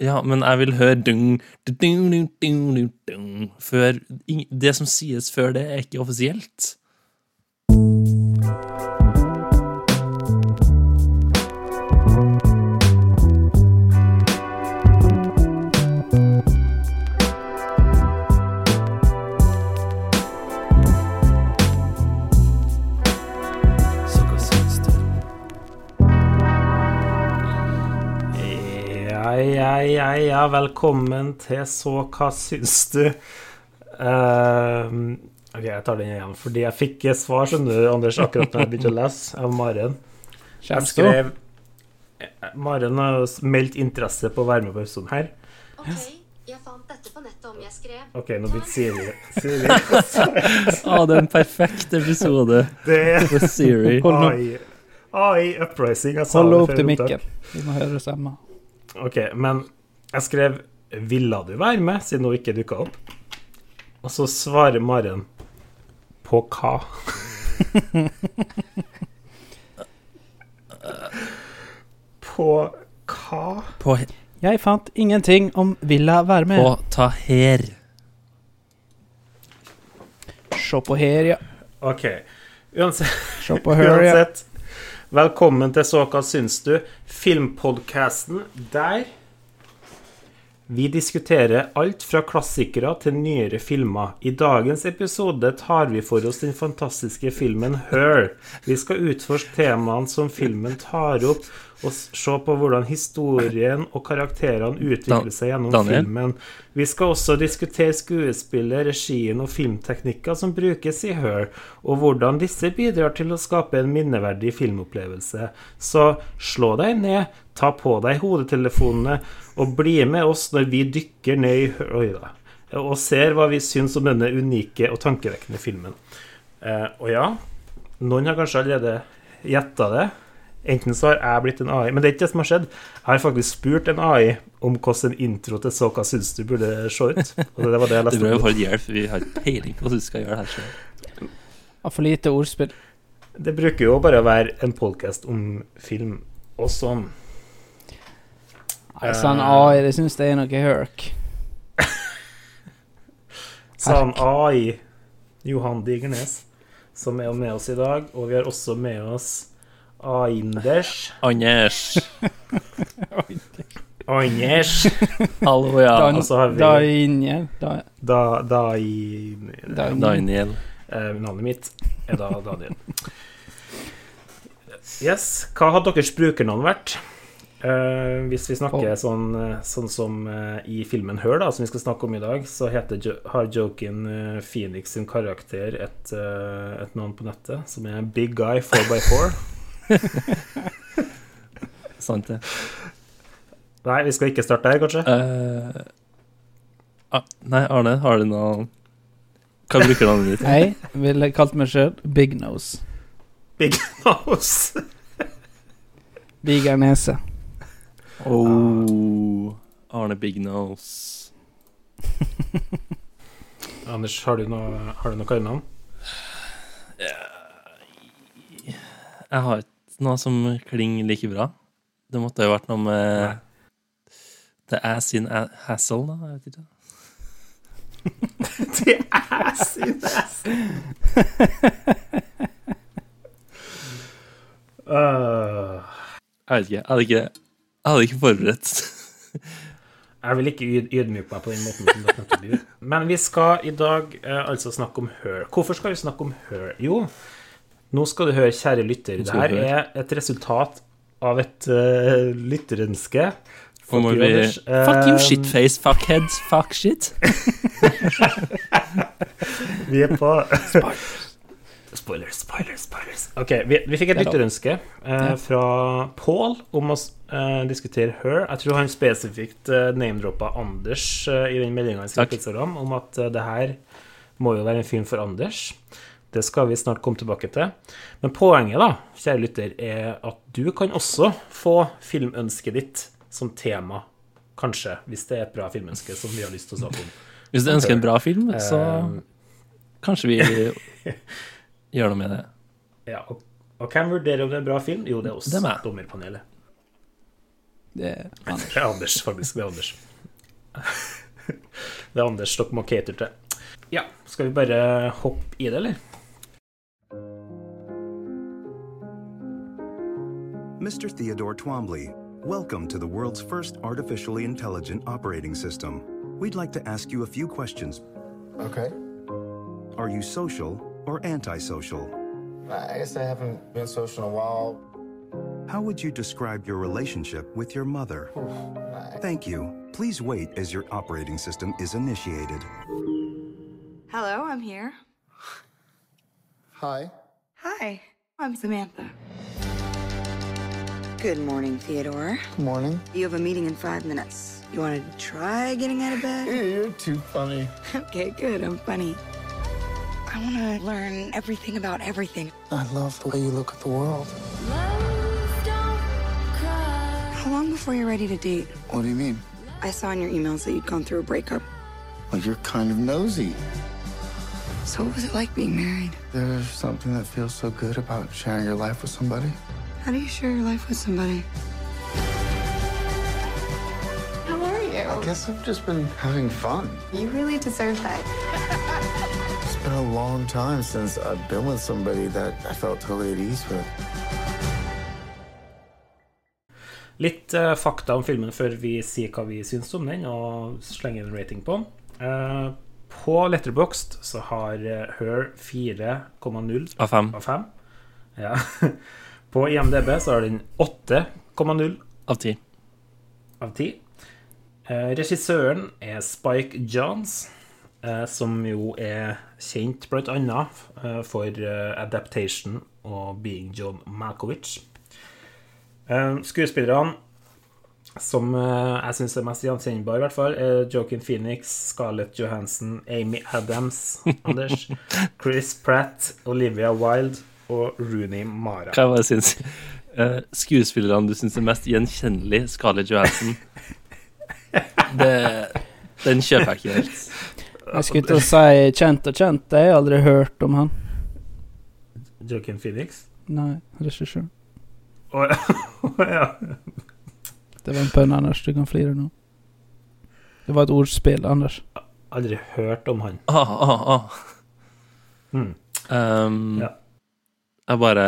Ja, men jeg vil høre dung, dung, dung, dung, dung, dung, før Det som sies før det, er ikke offisielt. Ja, ja, ja, velkommen til Så hva syns du? Uh, ok, jeg tar den igjen, fordi jeg fikk svar, skjønner du, Anders, akkurat når jeg begynte å lese, av Maren. Jeg skrev Maren har meldt interesse på å være med på episoden her. Ok, jeg fant dette på nettet om jeg skrev Ok, nå blir Siri Siri. Å, det er en perfekt episode Det er Siri. Hold nå. AI, AI uprising. Jeg sa Hold opp til mikken. Vi må høre stemme. Ok, men jeg skrev 'Ville du være med?' siden hun ikke dukka opp. Og så svarer Maren på hva? på hva? På, Jeg fant ingenting om Villa være med. på ta her. Se på her, ja. Ok, uansett, Se på her, ja. uansett Velkommen til Så hva syns du? Filmpodkasten der vi diskuterer alt fra klassikere til nyere filmer. I dagens episode tar vi for oss den fantastiske filmen Her. Vi skal utforske temaene som filmen tar opp, og se på hvordan historien og karakterene utvikler seg gjennom Daniel? filmen. Vi skal også diskutere skuespillet, regien og filmteknikker som brukes i Her, og hvordan disse bidrar til å skape en minneverdig filmopplevelse. Så slå deg ned, ta på deg hodetelefonene og bli med oss når vi dykker ned i Her. Og ser hva vi syns om denne unike og tankevekkende filmen. Eh, og ja, noen har kanskje allerede gjetta det. Enten så har jeg blitt en AI, men det er ikke det som har skjedd. Jeg har faktisk spurt en AI om hvordan en intro til Så hva syns du burde se ut. Og det var det jeg leste. Du bør jo få hjelp. Vi har ikke peiling på hvordan du skal gjøre det her selv. Har for lite ordspill. Det bruker jo bare å være en podkast om film og sånn. Nei, sånn. AI, det syns jeg er noe hørk. Sa han AI Johan Digernes, som er med oss i dag. Og vi har også med oss Anders. Anders. Hallo, ja. Dan- og så har vi- Daniel. Da, Da, da i Daniel. Daniel. eh, Navnet mitt er da Daniel. Yes. Hva hadde deres brukernavn vært? Eh, hvis vi snakker Oh. sånn, sånn som eh, i filmen Hør, da, som vi skal snakke om i dag, så heter, Jo- har Jokin Phoenix sin karakter et, et navn på nettet som er Big Guy 4x4. Sant det. Nei, vi skal ikke starte her, kanskje? Uh, ah, nei, Arne, har du noe Hva bruker du navnet ditt? jeg ville kalt meg sjøl Big Nose. Big Nose. Diger nese. Oh, Arne Big Nose. Anders, har du noe, har du noe kallenavn? Jeg har ikke noe som klinger like bra. Det måtte jo vært noe med The Ass in a Hassle, da. Jeg vet ikke. The Ass in Hassle. uh. Jeg vet ikke. Jeg hadde ikke, jeg hadde ikke forberedt. jeg vil ikke ydmyke meg på den måten som dere nettopp gjorde. Men vi skal i dag eh, altså snakke om Her. Hvorfor skal vi snakke om Her? Jo, nå skal du høre, kjære lytter. Det her er et resultat av et uh, lytterønske. Fuck you, vi Anders. Fuck you, Eh, shitface, fuckhead, fuck shit. Vi er på Spoilers, spoilers, spoilers. Ok, Vi, vi fikk et er lytterønske uh, fra Paul om å uh, diskutere Her. Jeg tror han spesifikt uh, name-droppa Anders i den meldinga om at det her må jo være en film for Anders. Det skal vi snart komme tilbake til. Men poenget, da, kjære lytter, er at du kan også få filmønsket ditt som tema. Kanskje, hvis det er et bra filmønske som vi har lyst til å snakke om. Hvis du ønsker en bra film, så Eh, kanskje vi gjør noe med det. Ja, og, og hvem vurderer om det er en bra film? Jo, det er oss, Det er dommerpanelet. Det er Anders. Det er Anders, faktisk. Det er Anders. Det er Anders dere må cater til. Ja, skal vi bare hoppe i det, eller? Mr. Theodore Twombly, welcome to the world's first artificially intelligent operating system. We'd like to ask you a few questions. Okay. Are you social or antisocial? I guess I haven't been social in a while. How would you describe your relationship with your mother? I- Thank you. Please wait as your operating system is initiated. Hello, I'm here. Hi. Hi, I'm Samantha. Good morning, Theodore. Good morning. You have a meeting in five minutes. You want to try getting out of bed? You're too funny. Okay, good. I'm funny. I want to learn everything about everything. I love the way you look at the world. How long before you're ready to date? What do you mean? I saw in your emails that you'd gone through a breakup. Well, you're kind of nosy. So, what was it like being married? There's something that feels so good about sharing your life with somebody. How do you share your life with somebody? How are you? I guess I've just been having fun. You really deserve that. It's been a long time since I've been with somebody that I felt totally at ease with. Litt uh, fakta om filmen før vi sier hva vi syns om den, og slenger en rating på den. Uh, på Letterboxd så har eh, Her 4,0 Av 5. av 5. Ja. På IMDb så har den 8,0 Av 10. av 10. Eh, regissøren er Spike Johns, eh, som jo er kjent bl.a. eh, for eh, Adaptation og Being John Malkovich. Eh, skuespillerne som jeg syns er mest gjenkjennbare, i hvert fall, er Joaquin Phoenix, Scarlett Johansson, Amy Adams, Anders, Chris Pratt, Olivia Wilde og Rooney Mara. Hva var det jeg syns? Uh, skuespillerne du syns er mest gjenkjennelig, Scarlett Johansson det, Den kjøper jeg ikke helt. Jeg skulle til å si kjent og kjent. Jeg har aldri hørt om han. Joaquin Phoenix? Nei, regissør. Å ja. Det var en pønn, Anders. Du kan flire nå. Det var et ordspill, Anders. Aldri hørt om han. Ah, ah, ah. Mm. Um, Ja. Jeg bare,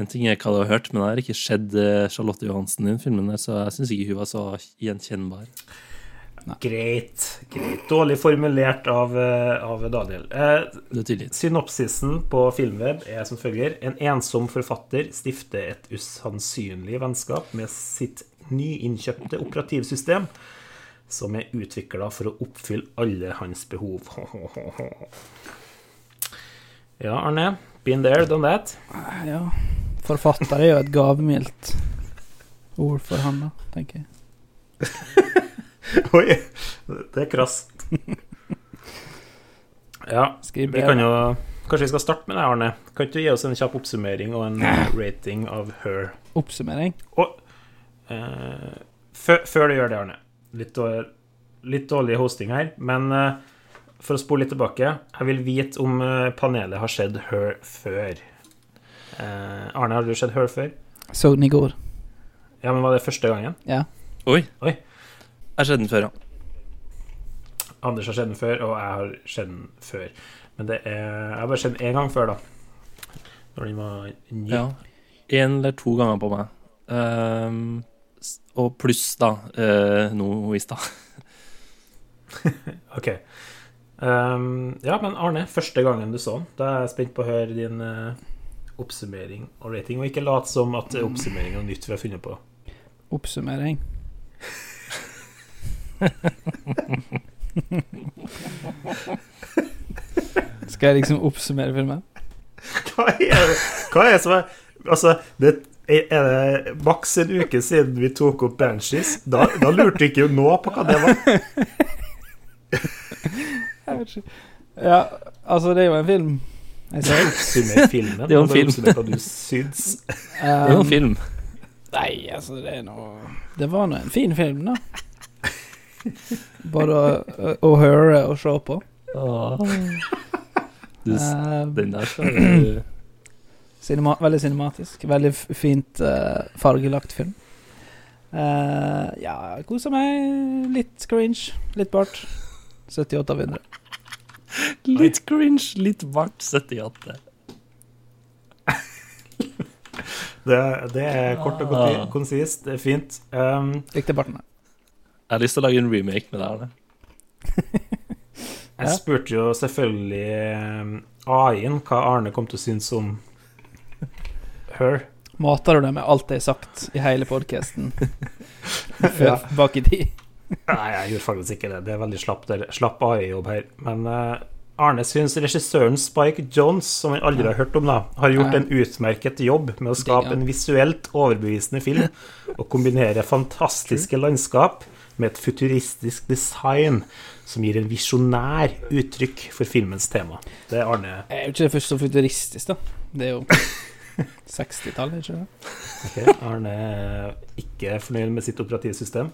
En ting hva du har hørt, men jeg har ikke sett eh, Charlotte Johansen i den filmen, der, så jeg syns ikke hun var så gjenkjennbar. Greit. greit. Dårlig formulert av, eh, av Daniel. Eh, synopsisen på Filmweb er som følger. En ensom forfatter stifter et usannsynlig vennskap med sitt nyinnkjøpte operativsystem, som er utvikla for å oppfylle alle hans behov. Ja, Arne. Been there, done that. Ja. Forfatter er jo et gavmildt ord for han, da, tenker jeg. Oi, det er krast. Ja, vi kan jo Kanskje vi skal starte med det, Arne. Kan ikke du gi oss en kjapp oppsummering og en rating av Her? Oppsummering. Og eh, før, før du gjør det, Arne Litt, dår- litt dårlig hosting her, men eh, for å spole litt tilbake Jeg vil vite om eh, panelet har sett Her før. Eh, Arne, har du sett Her før? Så den i går. Ja, men var det første gangen? Ja. Oi. Oi. Jeg har sett den før, ja. Anders har sett den før, og jeg har sett den før. Men det er Jeg har bare sett den én gang før, da. Når den var ny. ja. En eller to ganger på meg. Um, og pluss, da, uh, nå i stad. Ok. Ehm, ja, men Arne, første gangen du så den, da er jeg spent på å høre din uh, oppsummering og rating. Og ikke lat som at oppsummering er noe nytt vi har funnet på. Oppsummering. Skal jeg liksom oppsummere filmen? Hva er det, hva er det som er Altså, det er det maks en uke siden vi tok opp Banshees? Da, da lurte vi ikke nå på hva det var. Ja, altså, det er jo en film. Jeg ser. Oppsummer filmen. Det er jo en film. hva du syns. Det er jo en film. Nei, altså, det er noe Det var nå en fin film, da. Bare å, å høre og se på. Du, Eh, den der skal du cinema, veldig cinematisk. Veldig fint uh, fargelagt film. Uh, ja, kosa meg. Litt cringe, litt bart. 78 av 100. Litt cringe, litt varmt 78. Det, det er kort og konti- konsist. Det er fint. Um, Likte barten. jeg. Har lyst til å lage en remake med deg. jeg Ja. spurte jo selvfølgelig um, AI-en hva Arne kom til å synes om Her. Mater du deg med alt jeg har sagt i hele podkasten bak i tid? Nei, jeg gjorde faktisk ikke det. Det er veldig slapp, slapp AI-jobb her. Men uh, Arne syns regissøren Spike Jones, som han aldri har hørt om, da, har gjort en utmerket jobb med å skape en visuelt overbevisende film og kombinere fantastiske landskap med et futuristisk design som gir en visjonær uttrykk for filmens tema. Det er Arne. Jeg er jo ikke det først så futuristisk, da. Det er jo 60-tallet, ikke det? Ok, Arne er ikke fornøyd med sitt operativsystem.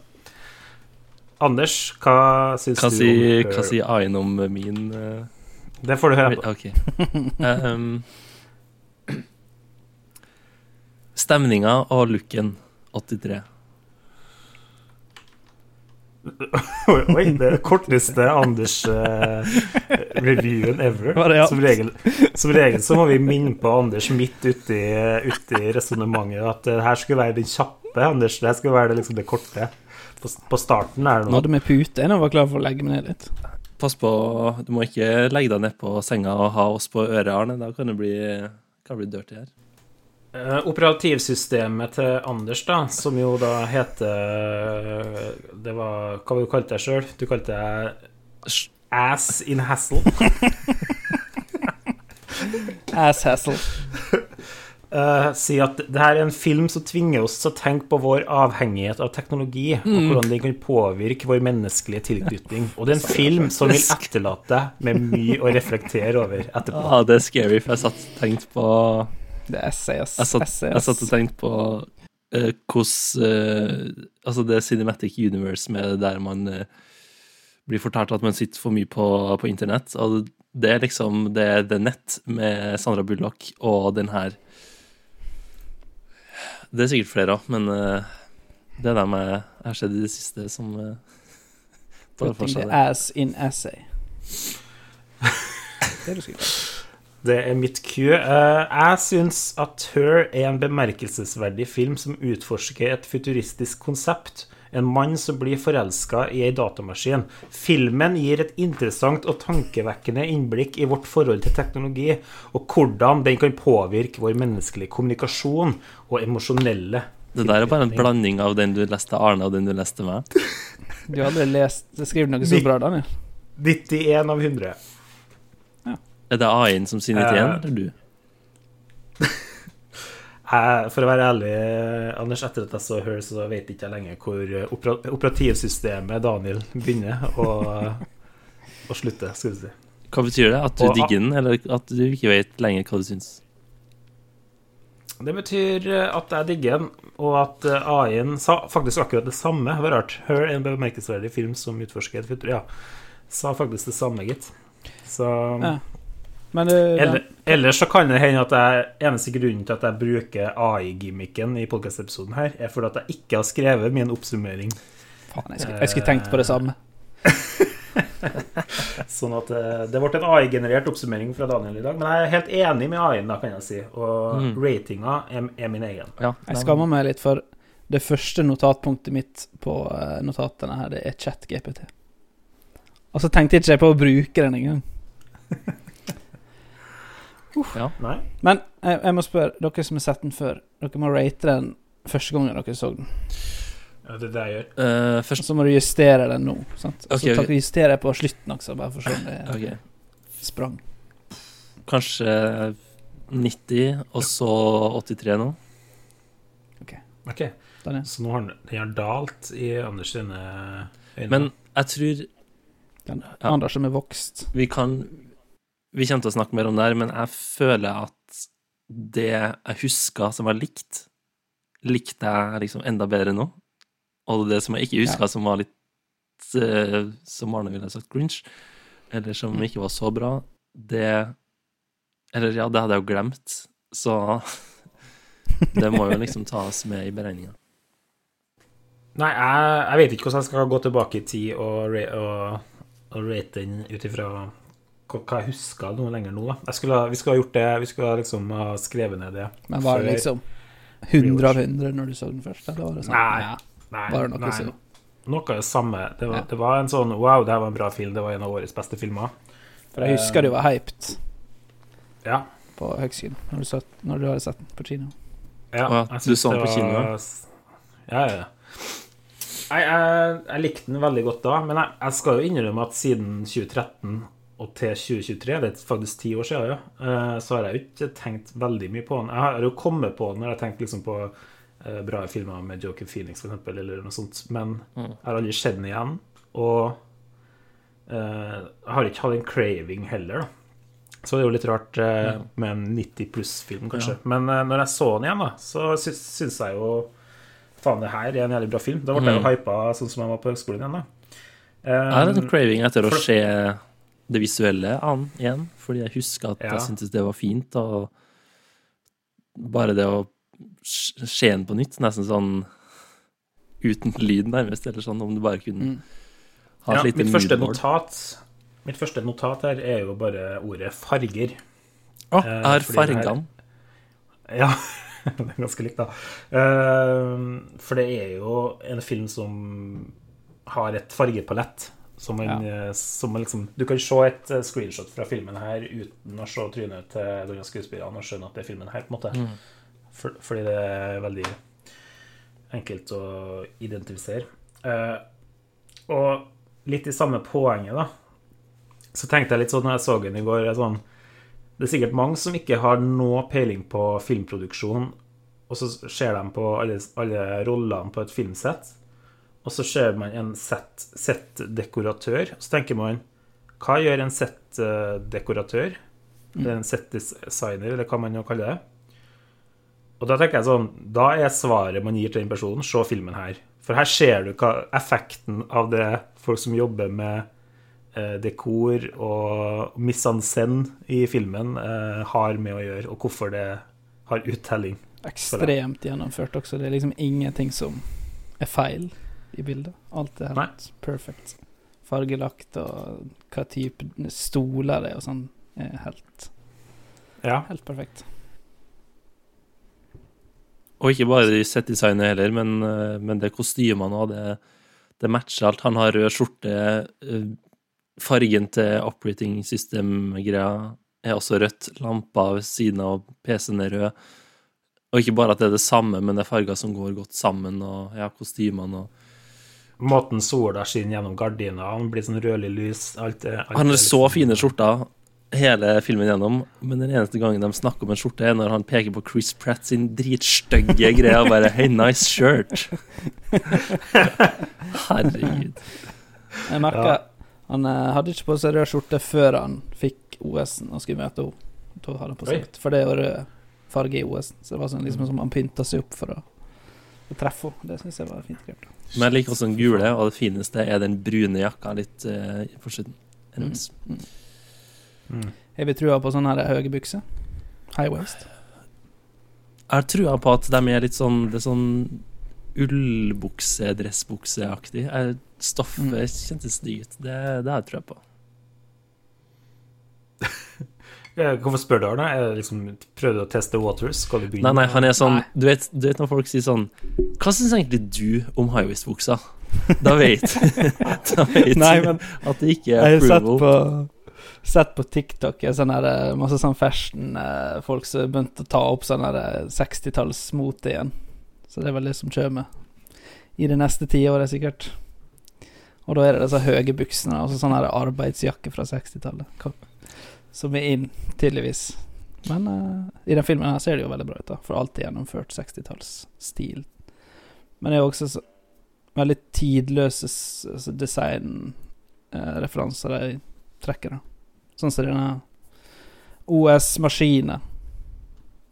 Anders, hva syns Hva du sier om hva sier AI-en om min uh, Det får du høre på. Okay. Um, stemninga og looken 83. Oi, det er korteste Anders-reviewen ever. Det, ja? Som, regel, som regel så må vi minne på Anders midt uti, uti resonnementet at det her skulle være den kjappe, Anders. Det her skulle være det, liksom det korte. På, på starten er det Nå noe hadde vi pute. Jeg var klar for å legge meg ned litt. Pass på, du må ikke legge deg nedpå senga og ha oss på øret, Arne. Da kan det bli, kan det bli dirty her. Uh, Operativsystemet til Anders, da, som jo da heter Det var Hva var det du kalte deg sjøl? Du kalte deg Ass in Hassle. Ass hassle. Uh, sier at det her er en film som tvinger oss til å tenke på vår avhengighet av teknologi, og hvordan den kan påvirke vår menneskelige tilknytning. Og det er en film som vil etterlate deg med mye å reflektere over etterpå. Ja, det er scary, for jeg satt og tenkte på Det er SAS. Jeg satt, jeg satt og tenkte på uh, hvordan uh, Altså, det Cinematic Universe med der man eh, blir fortalt at man sitter for mye på, på internett. Og det er liksom det det nett med Sandra Bullock og den her Det er sikkert flere av, men uh, det er dem jeg har sett i det siste som uh, tar for seg det. ass in essay. Det er du sikkert. Det er mitt cue. Uh, jeg syns at Her er en bemerkelsesverdig film som utforsker et futuristisk konsept. En mann som blir forelska i ei datamaskin. Filmen gir et interessant og tankevekkende innblikk i vårt forhold til teknologi, og hvordan den kan påvirke vår menneskelige kommunikasjon og emosjonelle Det der er bare en blanding av den du leste Arne, og den du leste meg. Du hadde lest skrevet noe så bra, Daniel. 91 av 100. Er det A-en som sier 91, Eh, eller du? Jeg, for å være ærlig, Anders, etter at jeg så Her, så vet ikke jeg lenger hvor eh, opera operativsystemet Daniel begynner og, og slutter, skal vi si. Hva betyr det? At du Og- digger den, eller at du ikke vet lenger hva du syns? Det betyr eh, at jeg digger den, og at eh, AI-en sa faktisk akkurat det samme. Det var rart. Her er en bemerkelsesverdig film som utforsker et futur. Ja, sa faktisk det samme, gitt. Så Ja. Men det, Eller, ellers så kan det hende at jeg, eneste grunnen til at jeg bruker AI-gimmicken i podkast-episoden her, er fordi at jeg ikke har skrevet min oppsummering. faen, jeg skulle, jeg skulle tenkt på det samme. Sånn at eh, det ble en AI-generert oppsummering fra Daniel i dag. Men jeg er helt enig med AI-en, da, kan jeg si. Og Mm. ratinga er, er min egen. Ja, Jeg skammer meg litt, for det første notatpunktet mitt på eh, notatene her, det er chat-GPT. Og så tenkte jeg ikke på å bruke den engang. Nei? Men jeg, jeg må spørre, dere som har sett den før, dere må rate den første gangen dere så den. Ja, det er det jeg gjør. Uh, først så må du justere den nå. Sant? Okay, så ok. tar- justerer jeg på slutten også, bare for å se om det okay. sprang. Kanskje 90, og så 83 nå. Ok, Daniel. Så nå har den, den har dalt i Anders sine øyne. Men jeg tror Den Ja. Anders som er vokst. vi kan Vi kommer til å snakke mer om det her, men jeg føler at det jeg huska som var likt, likte jeg liksom enda bedre nå. Og det som jeg ikke huska som var litt uh, Som Arne ville sagt grinch, eller som Mm. ikke var så bra, det Eller ja, det hadde jeg jo glemt, så det må jo liksom tas med i beregninga. Nei, jeg, jeg vet ikke hvordan jeg skal gå tilbake i tid og, og, og rate den ut ifra hva jeg husker noe lenger nå. da. Jeg skulle, vi skulle ha gjort det, vi skulle ha liksom ha skrevet ned det. Men var det liksom 100 av 100 når du så den først? Eller var det sånn? Nei. Nei, Var det noe nei, noe av det samme. Det var, Ja. det var en sånn Wow, det her var en bra film. Det var en av årets beste filmer. For jeg husker du var hyped Ja. på høgskolen når, du så- når du hadde sett den på kino. ja jeg du så den på kino, ja? var- Ja, ja, ja. Nei, jeg, jeg likte den veldig godt da, men jeg, jeg skal jo innrømme at siden 2013 og til 2023, det er faktisk ti år siden, ja, eh, så har jeg ikke tenkt veldig mye på den. Jeg har jo kommet på den når jeg har tenkt liksom på eh, bra filmer med Joker Phoenix, for eksempel, eller noe sånt, men jeg har aldri sett den igjen, og eh, jeg har ikke hatt en craving heller, da. Så det er jo litt rart med en 90 pluss-film, kanskje. Men eh, når jeg så den igjen, da, så sy syns jeg jo Faen, det her er en jævlig bra film. Da ble jeg jo hypa sånn som jeg var på høgskolen igjen, da. Jeg har en Um, craving etter å se det visuelle an igjen, fordi jeg husker at Ja. jeg syntes det var fint, og bare det å skje den på nytt, nesten sånn uten lyd, nærmest, eller sånn, om du bare kunne Mm. ha et ja, lite mitt første notat Mitt første notat her er jo bare ordet farger. Å, jeg har Eh, det her- fargene. Ja, det er ganske likt, da. Eh, for det er jo en film som har et fargepalett. Som en, ja. som man liksom Du kan se et eh, screenshot fra filmen her uten å se trynet til denne skuespillerne og skjønne at det er filmen her, på en måte. For, fordi det er veldig enkelt å identifisere. Eh, og litt i samme poenget, da, så tenkte jeg litt sånn når jeg så den i går sånn, Det er sikkert mange som ikke har noe peiling på filmproduksjon, og så ser de på alle, alle rollene på et filmsett, og så ser man en sett- settdekoratør, og så tenker man Hva gjør en settdekoratør? Eller en settdesigner, eller hva man nå kaller det. Og da tenker jeg sånn Da er svaret man gir til den personen, se filmen her. For her ser du hva effekten av det folk som jobber med eh, dekor og mise i filmen, eh, har med å gjøre, og hvorfor det har uttelling. Ekstremt gjennomført også. Det er liksom ingenting som er feil i bildet. Alt er helt perfect. Fargelagt og hva type stoler det er og sånn, er helt, Ja. helt perfekt. Og ikke bare i settdesignet heller, men, eh, men det kostymene og det, det matcher alt. Han har rød skjorte. eh, Fargen til operating system-greia er også rødt. Lampa ved siden av PC-en er rød. Og ikke bare at det er det samme, men det er farger som går godt sammen, og ja, kostymene og Måten sola skinner gjennom gardina, han blir sånn rødlig lys. Alt er, alt Han har så liksom- fine skjorter hele filmen gjennom, men den eneste gangen de snakker om en skjorte, er når han peker på Chris Pratt sin dritstygge greie og bare Hey, nice shirt. Herregud. Jeg merker Ja. han eh, hadde ikke på seg rød skjorte før han fikk OS-en og skulle møte henne. For det er jo rød farge i OS-en, så det var sånn liksom som han pynta seg opp for å, å treffe henne. Det syns jeg var fint grep. Men jeg liker også den gule, og det fineste er den brune jakka litt uh, for siden. Mm. Mm. Jeg vi trua på sånne her høye bukser? High waist? Jeg har trua på at de er litt sånn Det er sånn ullbukse, dressbukseaktig. Stoffet Mm. kjentes digert. Det, det har jeg trua på. Eh, Hvorfor spør du, Arne? Jeg liksom, prøvde du å teste waters? Skal du begynne? Nei, nei, han er sånn du vet, du vet når folk sier sånn Hva syns egentlig du om high-waist-buksa? Da vet Da vet Nei, men at det ikke Jeg er har sett approval. på, sett på TikTok eh, sånn her, eh, masse sånn fashion-folk som begynte å ta opp sånn her, eh, 60-tallsmote igjen. Så det er vel det som kommer i det neste tiåret, sikkert. Og da er det disse høye buksene og sånn her arbeidsjakke fra 60-tallet. Som er inn, tydeligvis. Men uh, i den filmen her ser det jo veldig bra ut, da. For alt er gjennomført 60-tallsstil. Men det er jo også så, veldig tidløse altså designreferanser uh, de trekker, da. Sånn som denne OS-maskinen.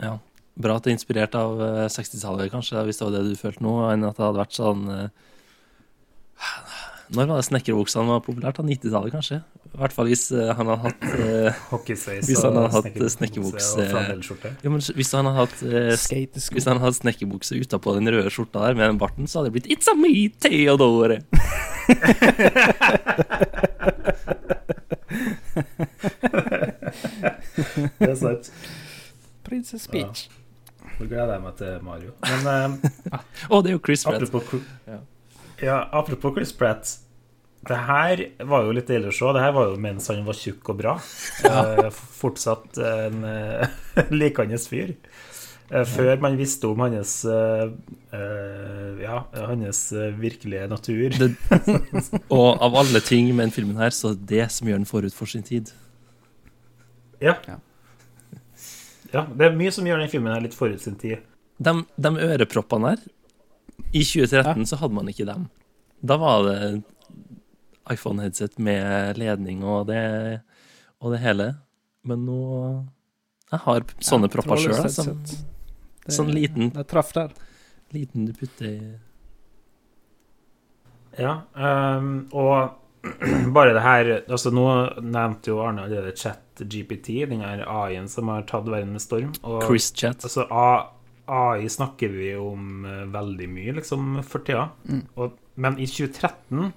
Ja. Bra at det er inspirert av eh, 60-tallet, kanskje, hvis det var det du følte nå, enn at det hadde vært sånn eh, Når var det snekkerbuksene var populært? 90-tallet, kanskje? I hvert fall hvis eh, han hadde hatt eh, Hockeysveis Hvis han hadde hatt snekkerbukse ja. Men hvis han hadde hatt eh, s- Hvis han hadde hatt snekkerbukse utapå den røde skjorta der med den barten, så hadde det blitt It's a me, Theodore! Det er sant. Princess Peach. Nå gleder jeg meg til Mario. Men eh, Å, det er jo Chris Pratt. apropos, Ja. Ja, apropos Chris Pratt. Det her var jo litt ille å se. Det her var jo mens han var tjukk og bra. Ja. fortsatt en uh, likende fyr. Eh, før man visste om hans eh, eh, Ja, hans eh, virkelige natur. Det, og av alle ting med den filmen her, så er det som gjør den forut for sin tid. Ja. Ja. ja. Det er mye som gjør den filmen her litt forut sin tid. De, de øreproppene her I 2013 så hadde man ikke dem. Da var det iPhone-headset med ledning og det, og det hele. Men nå Jeg har sånne propper sjøl, sånn liten. Det traff der. liten du putter i Ja, um, og bare det her altså Nå nevnte jo Arne allerede ChatGPT, den her AI-en som har tatt verden med storm. Og, Chris Chat. Altså, A- AI snakker vi om eh, veldig mye, liksom, for tida. Og, men i 2013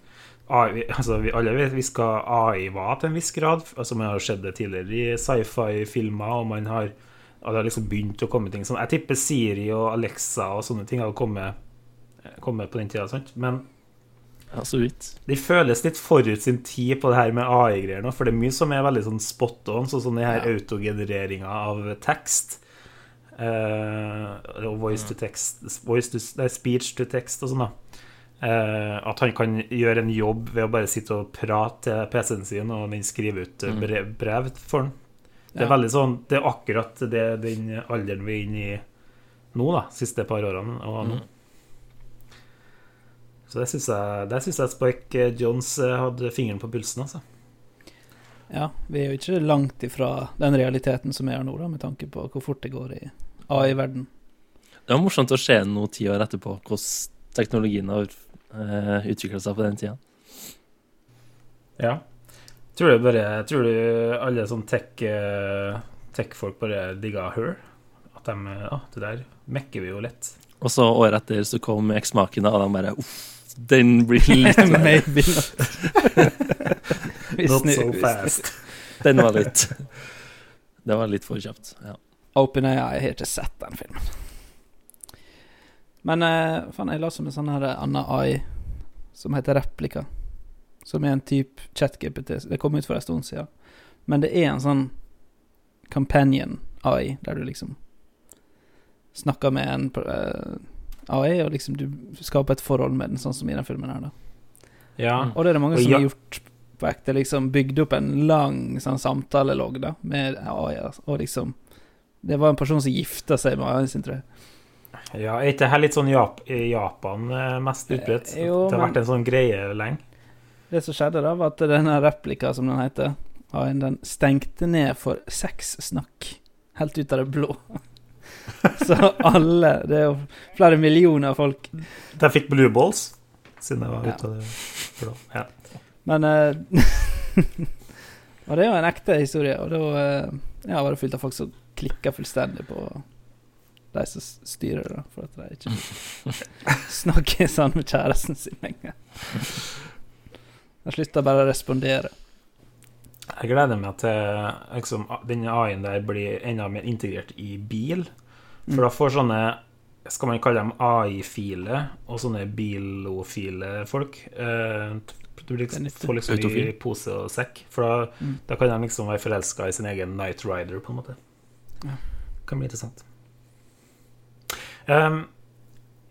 AI, altså, vi alle vet vi skal AI var til en viss grad. Altså, Man har sett det tidligere i sci-fi-filmer, og man har, og det har liksom begynt å komme ting sånn. Jeg tipper Siri og Alexa og sånne ting hadde kommet, kommet på den tida. Sant? Men Ja, så vidt. de føles litt forut sin tid på det her med AI-greier nå, for det er mye som er veldig sånn spot on, sånn som det her autogenereringa av tekst. Og voice to text voice to, nei, Speech to text og sånn, da. Uh, at han kan gjøre en jobb ved å bare sitte og prate til PC-en sin, og den skriver ut eh, brev, brev for han. Det er Ja. veldig sånn Det er akkurat det, den alderen vi er inne i nå, da. Siste par årene. Og nå. Så det syns jeg, det synes jeg Spike Jones eh, hadde fingeren på pulsen, altså. Ja, vi er jo ikke langt ifra den realiteten som er her nå, da, med tanke på hvor fort det går i AI-verden. Det var morsomt å se noe ti år etterpå hvordan teknologien har uh, utvikla seg på den tida. Ja. Tror du bare Tror du alle sånn tech, eh, tech-folk bare digga her? At de Ja, det der mekker vi jo lett. Og så året etter så kom eksmaken, og de bare Uff, den blir litt Maybe not. Not so fast. Den var litt Det var litt for kjapt. Ja. OpenAI jeg har ikke sett den filmen. Men eh, faen, jeg la som en sånn her annen AI som heter Replika. Som er en type ChatGPT. Det kom ut for en stund siden. Men det er en sånn companion AI, der du liksom snakker med en uh, AI, og liksom du skaper et forhold med den, sånn som i den filmen her, da. Ja. Og det er det mange Og som ja- har gjort på ekte. Liksom bygd opp en lang sånn samtalelogg da, med AI. altså. Og liksom Det var en person som gifta seg med sin, tror jeg. ja. Er ikke dette litt sånn Jap i Japan eh, mest utbredt? Eh, jo, det har men- vært en sånn greie lenge. Det som skjedde da, var at denne replika, som den heter, den stengte ned for sexsnakk. Helt ut av det blå. Så alle Det er jo flere millioner folk. De fikk blue balls, siden det var Ja. ute av det blå. Ja. Men eh, Og det er jo en ekte historie, og da eh, ja, var det fullt av folk som klikka fullstendig på de som styrer det, for at de ikke snakker sånn med kjæresten sin lenger. De slutta bare å respondere. Jeg gleder meg til liksom, denne AI-en der blir enda mer integrert i bil. For da får sånne Skal man kalle dem AI-file og sånne bilofile folk eh, Du Det liksom, får liksom i pose og sekk. For da, Mm. da kan de liksom være forelska i sin egen Night Rider, på en måte. Ja. Kan bli interessant. Um,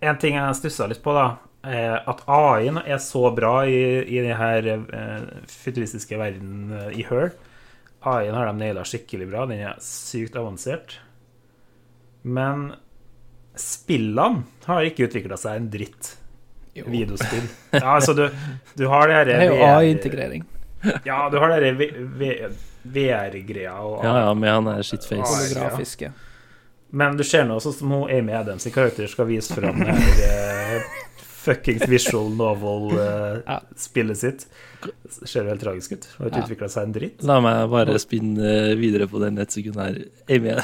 en ting jeg stussa litt på, da, er at AI-en er så bra i, i den her eh, futuristiske verden eh, i Her. AI-en har de naila skikkelig bra. Den er sykt avansert. Men spillene har ikke utvikla seg en dritt. Jo. Videospill. Ja, altså, du, du har det her Det er jo AI-integrering. Ja, du har det VR-greia ja, ja, med han der shitface. Ja. Men du ser nå sånn som hun Amy Adams i karakter skal vise fram eh, fuckings visual novel-spillet sitt. Det ser jo helt tragisk ut. Har ikke Ja. utvikla seg en dritt. La meg bare spinne videre på den et sekund her. Amy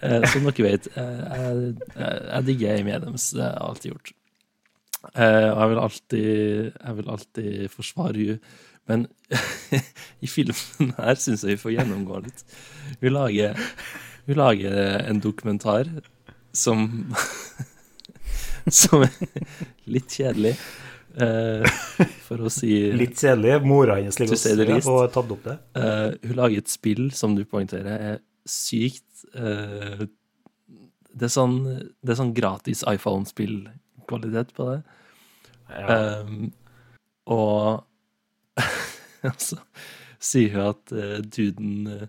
Eh, Som dere vet, eh, jeg, jeg, jeg digger Amy Adams. Det har jeg alltid gjort. Eh, Og jeg vil alltid, jeg vil alltid forsvare henne. Men i filmen her syns jeg vi får gjennomgå litt. Vi lager, vi lager en dokumentar som Som er litt kjedelig, eh, for å si Litt kjedelig. Mora hennes ligger og får tatt opp det. Eh, hun lager et spill som du poengterer er sykt eh, Det er sånn, det er sånn gratis iPhone-spillkvalitet på det. Ja. Um, og så sier hun at uh, duden eh,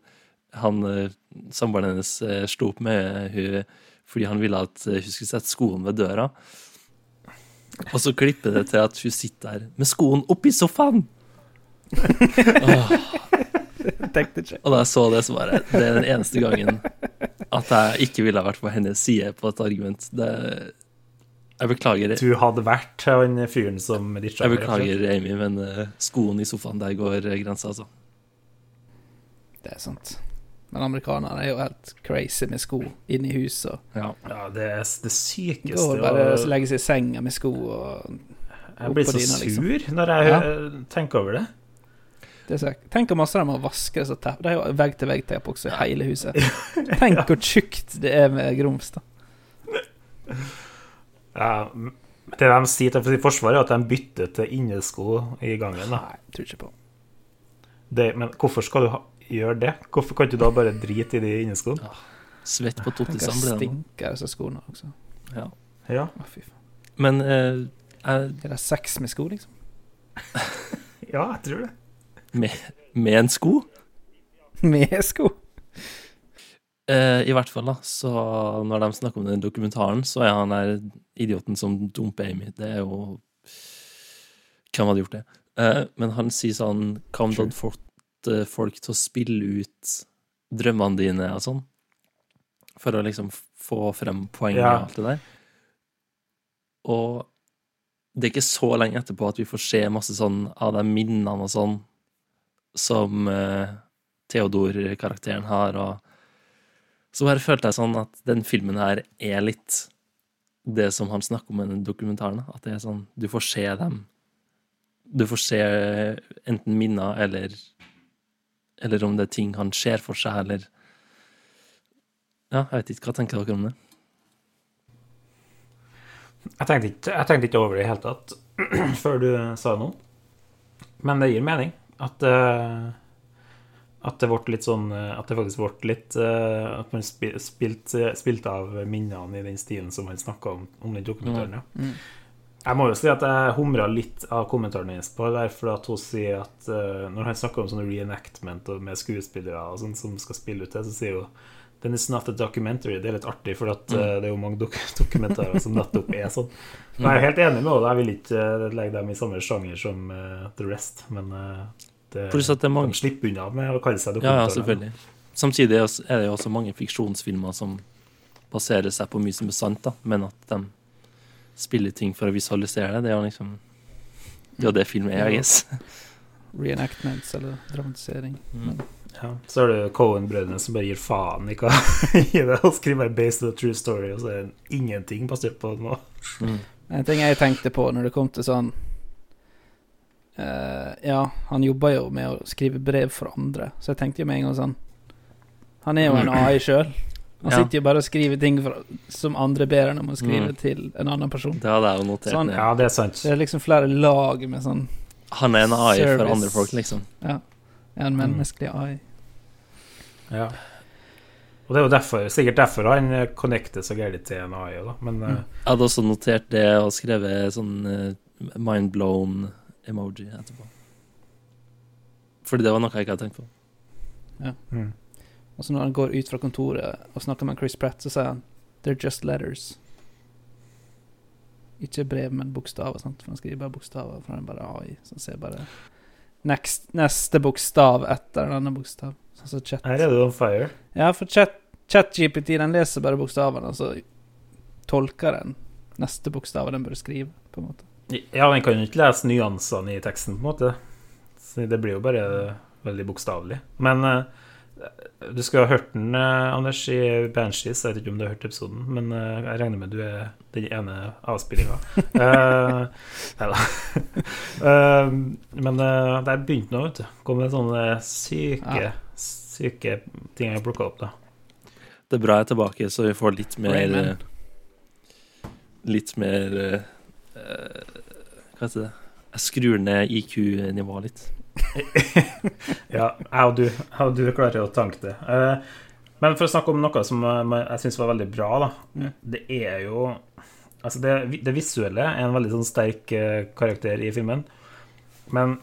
Han uh, Samboeren hennes slo opp med hun fordi han ville at hun skulle sette skoen ved døra. Og så klipper det til at hun sitter der med skoen oppi sofaen! oh. Og da jeg så det, så bare Det er den eneste gangen at jeg ikke ville vært på hennes side på et argument. Det, jeg beklager, Du hadde vært han fyren som ditcha jeg og beklager Amy, men skoene skoen i sofaen, der går eh, grensa, altså. Det er sant. Men amerikanere er jo helt crazy med sko inne i huset. Ja. Ja, det er det sykeste. Går bare og- og legger seg i senga med sko og Jeg blir så dine, liksom. sur når jeg Ja. eh, tenker over det. Det er tenk hvor masse de må vaske så tepp. Det er jo vegg-til-vegg-tepp også i hele huset. Tenk hvor tjukt det er med grums, da. Ja, det de sier til forsvaret, er at de bytter til innesko i gangen. Da. Nei, tror ikke på. Det, men hvorfor skal du ha, gjøre det? Hvorfor kan du da bare drite i de inneskoene? Svett på tottisene blir det nå. stinker disse skoene også. Ja. Ja. Å, fy faen. Men uh, jeg, Er det sex med sko, liksom? ja, jeg tror det. med, med en sko Med sko? Eh, I hvert fall, da. Så når de snakker om den dokumentaren, så er han der idioten som dumper Amy. Det er jo Hvem hadde gjort det? Eh, men han sier sånn Hva om du hadde fått folk til å spille ut drømmene dine og sånn? For å liksom få frem poenget Ja. og alt det der. Og det er ikke så lenge etterpå at vi får se masse sånn av de minnene og sånn som eh, Theodor-karakteren har, og så bare følte jeg sånn at den filmen her er litt det som han snakker om i den dokumentaren. At det er sånn Du får se dem. Du får se enten minner eller Eller om det er ting han ser for seg, eller Ja, jeg vet ikke. Hva tenker dere om det? Jeg tenkte ikke, jeg tenkte ikke over det i det hele tatt før du sa noe. Men det gir mening at eh, at det ble litt sånn eh, At det faktisk ble litt eh, At man spil, spilte spilt av minnene i den stilen som han snakka om, om den dokumentaren. Ja. Jeg må jo si at jeg humra litt av kommentaren hennes på det der, for at hun sier at eh, Når han snakker om sånne reenactment og med skuespillere og sånn som skal spille ut det, så sier hun den is not a documentary. Det er litt artig, for at, eh, det er jo mange dok dokumentarer som nettopp er sånn. Men jeg er helt enig med henne. Jeg vil ikke eh, legge dem i samme sjanger som uh, The Rest, men eh, det, Pluss at det er mange de slipper unna med å kalle seg Ja, ja, selvfølgelig. Samtidig er det jo også mange fiksjonsfilmer som baserer seg på mye som er sant, da, men at de spiller ting for å visualisere det. Det er jo liksom Det er jo det film er, jeg guess. Reenactments eller dramatisering. Mm. Ja. Så er det Cohen-brødrene som bare gir faen i hva i det og skriver bare 'based on a true story', og så er det ingenting basert på noe. En ting jeg tenkte på når det kom til sånn eh, Ja, han jobber jo med å skrive brev for andre, så jeg tenkte jo med en gang sånn Han er jo en AI sjøl. Han Ja. sitter jo bare og skriver ting for, som andre ber ham om å skrive Mm. til en annen person. Det hadde jeg jo notert Sånn. Ja, det er sant. Det er liksom flere lag med sånn Han er en AI for andre folk, liksom. Ja. En menneskelig AI. Ja. Og det er jo derfor, sikkert derfor han eh, connecter så gærent til en AI, da. Men eh, Jeg hadde også notert det og skrevet sånn mindblown mind blown emoji etterpå. Fordi det var noe jeg ikke hadde tenkt på. mm. Og så når han går ut fra kontoret og snakker med Chris Pratt, så sier han 'They're just letters'. Ikke brev, men bokstaver. Sant? For han skriver bare bokstaver, for han bare AI. Så han ser bare next, neste bokstav etter en annen bokstav. Sånn som chat. her er det on fire. Ja, for chat, ChatGPT den leser bare bokstavene, og så tolker den neste bokstaver den bør skrive, på en måte. Ja, den kan jo ikke lese nyansene i teksten, på en måte. Så det blir jo bare veldig bokstavelig. Men uh, du skulle ha hørt den, uh, Anders, i Banshees. Jeg vet ikke om du har hørt episoden, men uh, jeg regner med du er den ene avspillinga. Nei da. Men der begynte nå, vet du. Kom med sånne syke, Ja. syke ting jeg plukka opp, da. Det er bra jeg er tilbake, så vi får litt mer Rayman. Litt mer Hva heter det? Jeg skrur ned IQ-nivået litt. Ja, jeg og du, jeg og du klarer å tanke det. Eh, men for å snakke om noe som eh, jeg syns var veldig bra, da. Det er jo Altså, det, det visuelle er en veldig sånn sterk eh, karakter i filmen. Men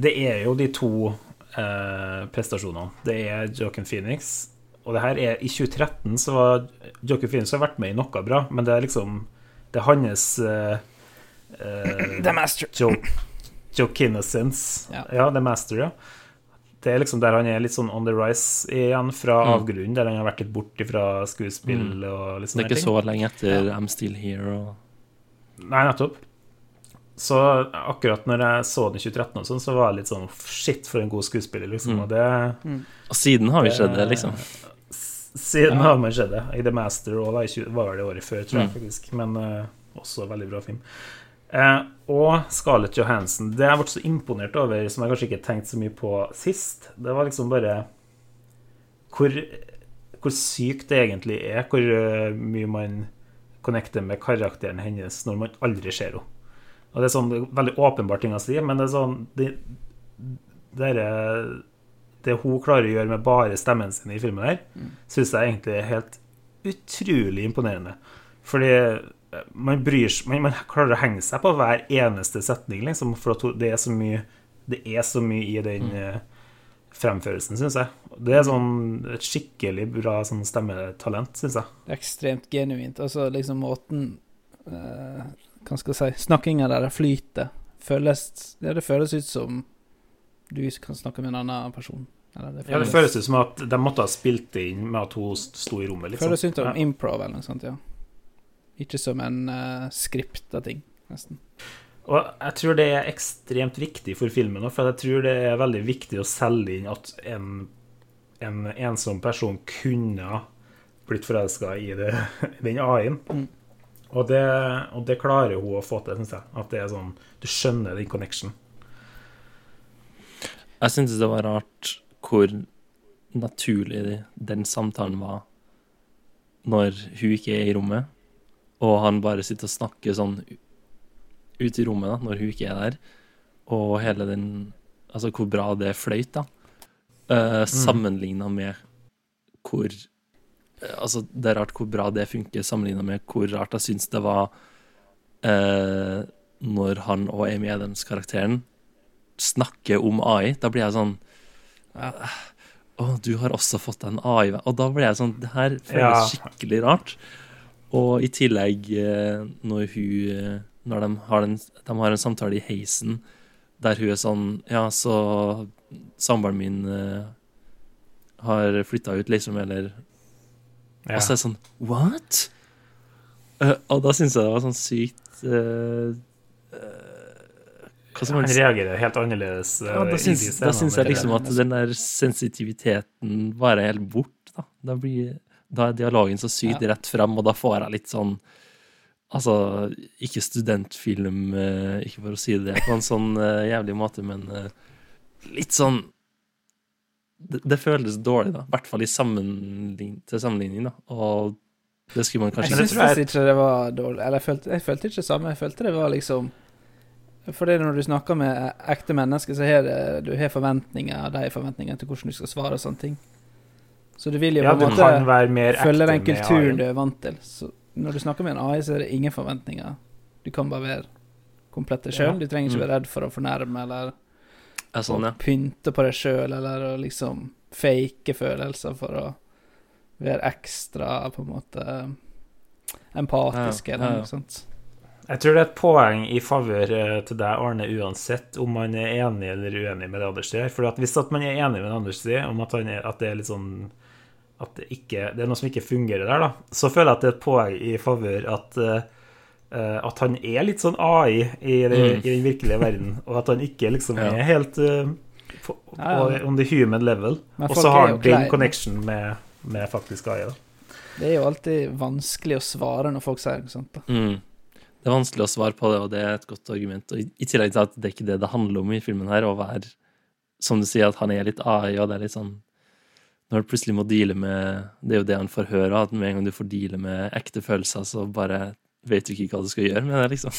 det er jo de to eh, prestasjonene. Det er Joaquin Phoenix. Og det her er I 2013 så var Joaquin Phoenix har vært med i noe bra, men det er liksom Det er hans uh, eh, The Master. Joe Kinnesons. Ja. Ja. The Master, ja. Det er liksom der han er litt sånn on the rise igjen, fra Mm. avgrunnen, der han har vært litt bort fra skuespill og litt Det er ikke så lenge etter I'm Still Here og Nei, nettopp. Så akkurat når jeg så den i 2013, og sånn, så var jeg litt sånn Shit, for en god skuespiller, liksom. Mm. Og det Og siden har vi sett det, liksom. Siden har man sett det. I The Master og var, i 20 var det året før, tror jeg Mm. faktisk. Men uh, også veldig bra film. Uh, og Scarlett Johansson. Det jeg ble så imponert over, som jeg kanskje ikke tenkte så mye på sist, det var liksom bare hvor, hvor sykt det egentlig er, hvor uh, mye man connecter med karakteren hennes når man aldri ser henne. Og det er sånn veldig åpenbart ting å si, men det er sånn det, det, er, det hun klarer å gjøre med bare stemmen sin i filmen her, syns jeg egentlig er helt utrolig imponerende. Fordi eh, man bryr seg man, man klarer å henge seg på hver eneste setning, liksom, for det er så mye Det er så mye i den mm. fremførelsen, syns jeg. Det er sånn et skikkelig bra sånn stemmetalent, syns jeg. Det er ekstremt genuint. Altså liksom måten eh, Hva skal jeg si Snakkinga der flyter. Føles Ja, det føles ut som du kan snakke med en annen person. Eller det Ja, det føles ut som at de måtte ha spilt det inn med at hun sto i rommet, liksom. føles ut som Ja. improv eller noe sånt, ja. Ikke som en uh, skripta ting, nesten. Og jeg tror det er ekstremt viktig for filmen òg, for jeg tror det er veldig viktig å selge inn at en, en ensom person kunne blitt forelska i det, den AI-en. Mm. Og, det, og det klarer hun å få til, syns jeg. At det er sånn Du skjønner den connection. Jeg syntes det var rart hvor naturlig den samtalen var når hun ikke er i rommet, og han bare sitter og snakker sånn ut i rommet da, når hun ikke er der, og hele den Altså hvor bra det fløyt, da. Uh, Sammenligna med hvor eh, Altså, det er rart hvor bra det funker, sammenligna med hvor rart jeg syns det var eh, når han og Amy Adams-karakteren snakker om AI. Da blir jeg sånn Å, du har også fått deg en AI. Og da blir jeg sånn Det her føles skikkelig rart. Og i tillegg, eh, når hun eh, Når de har, en, de har en samtale i heisen der hun er sånn Ja, så samboeren min eh, har flytta ut, liksom, eller Ja. Og så er det sånn What? Og da syns jeg det var sånn sykt skal man Han reagerer helt annerledes. eh, Ja, da i syns, de da syns jeg liksom at den der sensitiviteten bare er helt bort. Da, da, blir, da er dialogen så sykt rett fram, og da får jeg litt sånn Altså, ikke studentfilm, eh, ikke for å si det på en sånn eh, jævlig måte, men eh, litt sånn det, det føles dårlig, da. I hvert fall i sammenlign, til sammenligning, da. Og det skulle man kanskje Jeg syns ikke det var dårlig. Eller jeg følte, jeg følte ikke det samme. Jeg følte det var liksom For det er når du snakker med ekte mennesker, så har du har forventninger, og de har forventninger til hvordan du skal svare og sånne ting. Så du vil jo Ja, på en måte følge den kulturen du er vant til. Så når du snakker med en AI, så er det ingen forventninger. Du kan bare være komplett deg sjøl. Ja. Du trenger ikke Mm. være redd for å fornærme eller er sånn, ja. å pynte på deg sjøl, eller å liksom fake følelser for å være ekstra, på en måte empatisk, Ja, ja, eller noe sånt. Jeg tror det er et poeng i favør eh, til deg, Arne, uansett om man er enig eller uenig med det Anders sier. For hvis at man er enig med det Anders sier, om at, han er, at det er litt sånn at det, ikke, det er noe som ikke fungerer der, da. Så føler jeg at det er et poeng i favør at eh, eh, at han er litt sånn AI i, det, Mm. i den virkelige verden, og at han ikke liksom Ja. er helt på, på, on the human level. Og så har han den connection med, med faktisk AI. da. Det er jo alltid vanskelig å svare når folk sier noe sånt. da. Mm. Det er vanskelig å svare på det, og det er et godt argument. Og i, tillegg til at det er ikke det det handler om i filmen her, å være Som du sier, at han er litt AI, og det er litt sånn Når du plutselig må deale med Det er jo det han får høre, at med en gang du får deale med ekte følelser, så bare vet du ikke hva du skal gjøre med det, liksom.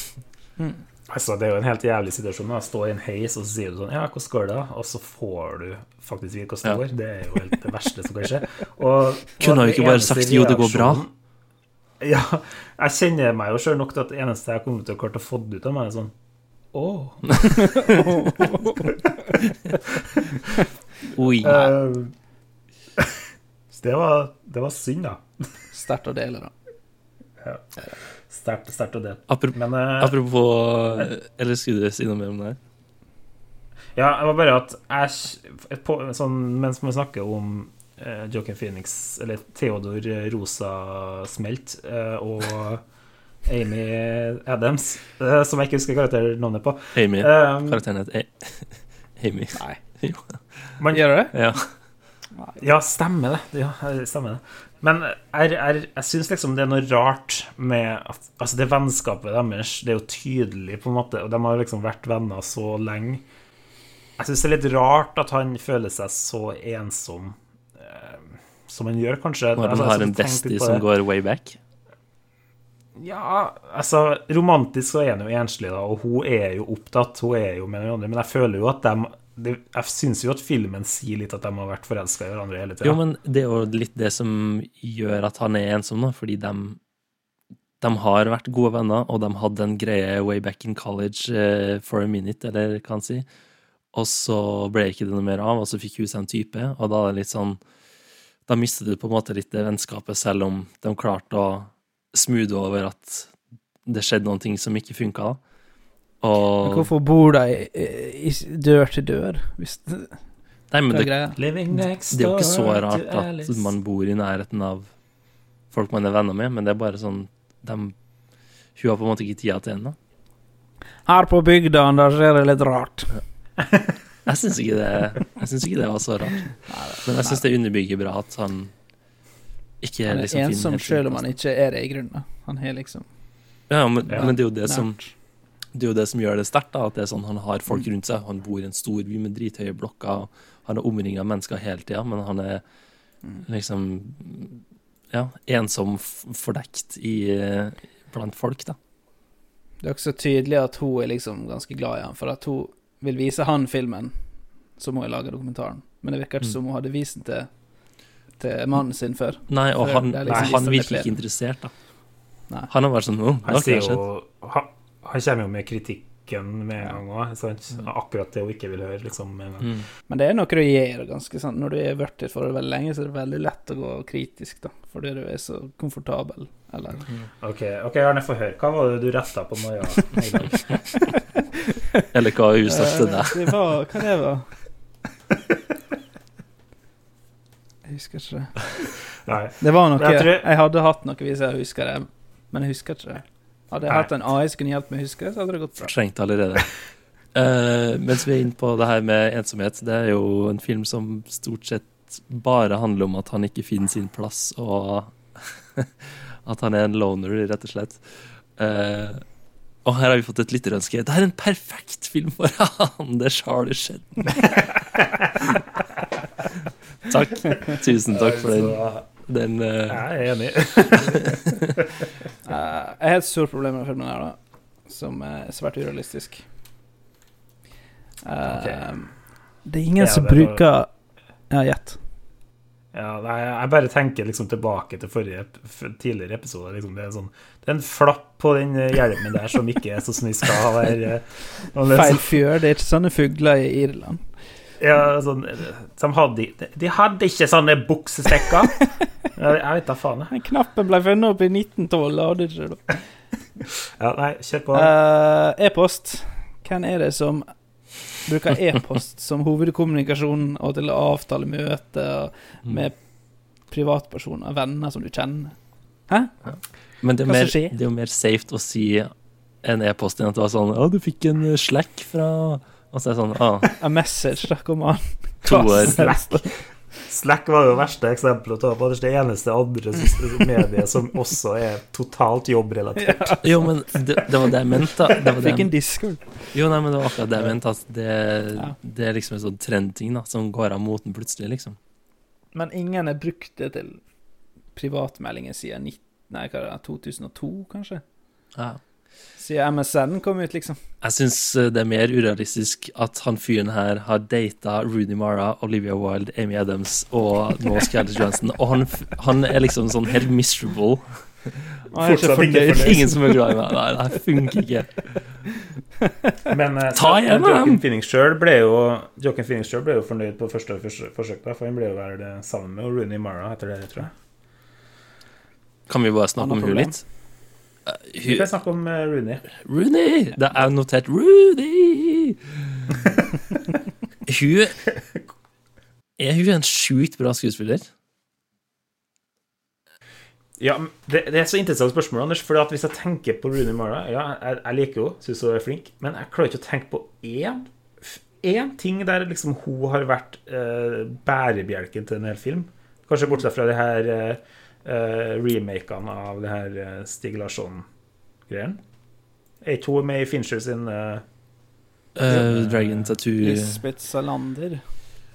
Altså, det er jo en helt jævlig situasjon. Da. Stå i en heis, og så sier du sånn Ja, hvordan går det? da?» Og så får du faktisk vite hvordan det Ja. går. Det er jo helt det verste som kan skje. Og, Kunne jo ikke bare sagt, «Jo, det går bra»? Ja. Jeg kjenner meg jo sjøl nok til at det eneste jeg kommer til å klare å få ut av meg, er sånn Å. Oi. Uh, det var, det var synd, da. Sterkt å dele, da. Sterkt sterkt å dele. Apropos, Men uh, apropos Eller skulle du si noe mer om det her? Ja, det var bare at jeg et på, sånn, Mens vi snakker om eh, Joaquin Phoenix, eller Theodor Rosa Smelt, eh, og Amy Adams, eh, som jeg ikke husker karakternavnet på Amy. Um, Karakteren het A- Amy. Nei. Jo. man, Gjør det? Ja. Ja, stemmer det. Ja, stemmer det. Men jeg, jeg, jeg syns liksom det er noe rart med at Altså, det vennskapet deres, det er jo tydelig, på en måte, og de har liksom vært venner så lenge. Jeg syns det er litt rart at han føler seg så ensom som en gjør, kanskje. Når Altså, har en bestie som går way back. Ja, altså Romantisk så er han jo enslig, da, og hun er jo opptatt. Hun er jo med noen andre, men jeg føler jo at de det, Jeg syns jo at filmen sier litt at de har vært forelska i hverandre hele tida. Jo, men det er jo litt det som gjør at han er ensom, da, fordi de, de har vært gode venner, og de hadde en greie way back in college uh, for a minute, eller hva han sier. Og så ble ikke det noe mer av, og så fikk hun seg en type, og da er det litt sånn Da mistet du på en måte litt det vennskapet, selv om de klarte å smoothe over at det skjedde noen ting som ikke funka, Og Men hvorfor bor de dør til dør? Hvis det, Nei, men det, Det er jo ikke så rart at man bor i nærheten av folk man er venner med, men det er bare sånn de, Hun har på en måte ikke tida til ennå. Her på bygda der skjer det litt rart. Jeg syns ikke, det- jeg synes ikke det var så rart. Men jeg syns det underbygger bra at han ikke Han er liksom finner ensom selv om han ikke er det i grunnen. Han har liksom. Ja, men, Ja. men det er jo det som det er jo det som gjør det sterkt, da, at det er sånn han har folk rundt seg. Han bor i en stor by med drithøye blokker, han er omringa av mennesker hele tida, men han er liksom ja, ensom, fordekt i, blant folk, da. Det er også tydelig at hun er liksom ganske glad i han, for at hun vil vise han filmen, så må jeg lage dokumentaren. Men det virker ikke Mm. som hun hadde vist den til, til mannen sin før. Nei, og før han, nei, liksom han virker ikke interessert, da. Nei. Han har vært sånn oh, Han, jo, han, han kommer jo med kritikken med en gang òg. Akkurat det hun ikke vil høre. liksom med en gang. Mm. Men det er noe du gjør ganske sant? Når du har vært i et forhold veldig lenge, så er det veldig lett å gå kritisk, da. Fordi du er så komfortabel, eller Ok, ok, Arne, få høre. Hva var det du retta på Maja i dag? Eller hva hun sa til deg. Eh, Det var Hva det var Jeg husker ikke det. Nei. Det var noe Jeg jeg, hadde hatt noe hvis jeg husker det, men jeg husker ikke det. Hadde jeg Nei. hatt en AI som kunne hjulpet meg å huske det, så hadde det gått bra. Fortrengt allerede. uh, mens vi er inne på det her med ensomhet, det er jo en film som stort sett bare handler om at han ikke finner sin plass, og at han er en loner, rett og slett. Eh, og her har vi fått et lytterønske. Det er en perfekt film for han! Det har det skjedd. takk. Tusen takk for den. Den uh... jeg er enig. Eh, jeg har et stort problem med filmen her, da, som er svært urealistisk. Eh, Det er ingen Ja, som det var- bruker Ja, gjett. Ja, nei, jeg bare tenker liksom tilbake til forrige tidligere episode. Liksom. Det, er sånn, det er en flapp på den eh, hjelmen der som ikke er sånn som den skal være. eh, Feil fjør. Det er ikke sånne fugler i Irland. Ja, sånn, de, hadde, de, de hadde ikke sånne buksestekker. Jeg jeg vet da faen. Den knappen ble funnet opp i 1912. det Hadde ikke det. Ja, nei, kjør på. Uh, E-post. Hvem er det som bruker e-post som hovedkommunikasjon og til å avtale møter med privatpersoner, venner som du kjenner. Hæ? Men det er, mer, det er jo mer safe å si en e-post enn at det var sånn Å, du fikk en eh, slack fra Og så er det sånn Å, A message, da, kom an. to Slack var jo verste eksempelet å ta på. Det er det eneste andre mediet som også er totalt jobbrelatert. Jo, men det, det var det jeg mente. Det var det Fikk en discord. jo, nei, men det var akkurat det jeg mente. At det, Ja. det er liksom en sånn trendting da som går av moten plutselig, liksom. Men ingen har brukt det til privatmeldinger siden 19, nei, hva er det, 2002, kanskje? Ja. Siden MSN kom ut, liksom. Jeg syns det er mer urealistisk at han fyren her har data Rooney Mara, Olivia Wilde, Amy Adams og nå Scarlett Johansen, og han, han er liksom sånn helt miserable. Han er Fortsatt ikke fornøyd. fornøyd. Ingen som er glad i meg. Nei, det funker ikke. Men eh, Ta igjen, han! Phoenix sjøl ble ble jo fornøyd på første forsøk, da, for han ble jo vel sammen med Rooney Mara etter det, tror jeg. Kan vi bare snakke om hun litt? Eh, Vi kan snakke om eh, Rooney. Rooney! Det er notert Rooney! hun Er hun en sjukt bra skuespiller? Ja, det, det er så interessant spørsmål, Anders. For hvis jeg tenker på Rooney Mara Ja, jeg, jeg liker henne, syns hun er flink, men jeg klarer ikke å tenke på én, én ting der liksom hun har vært uh, bærebjelken til en hel film. Kanskje bortsett fra det her eh, eh, remakene av det her eh, Stig Larsson-greien. Er ikke hun med i Fincher sin uh, Uh, Dragon Tattoo Lisbeth Salander.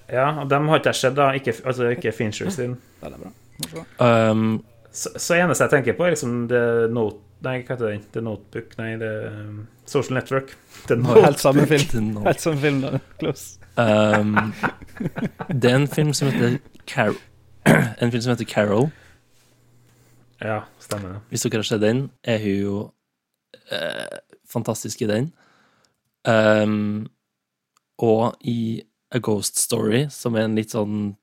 Ja, og dem har ikke jeg sett, da. Ikke, altså ikke Fincher sin. Veldig bra. Um, Så, så eneste jeg tenker på, er liksom The Note Nei, hva heter den? The Notebook? Nei, The um, Social Network. The Helt samme film. Helt samme film, da. Close. Um, det er en film som heter Carol En film som heter Carol. Ja, stemmer det. Hvis dere har sett den, er hun jo eh, fantastisk i den. Um, og i A Ghost Story, som er en litt sånn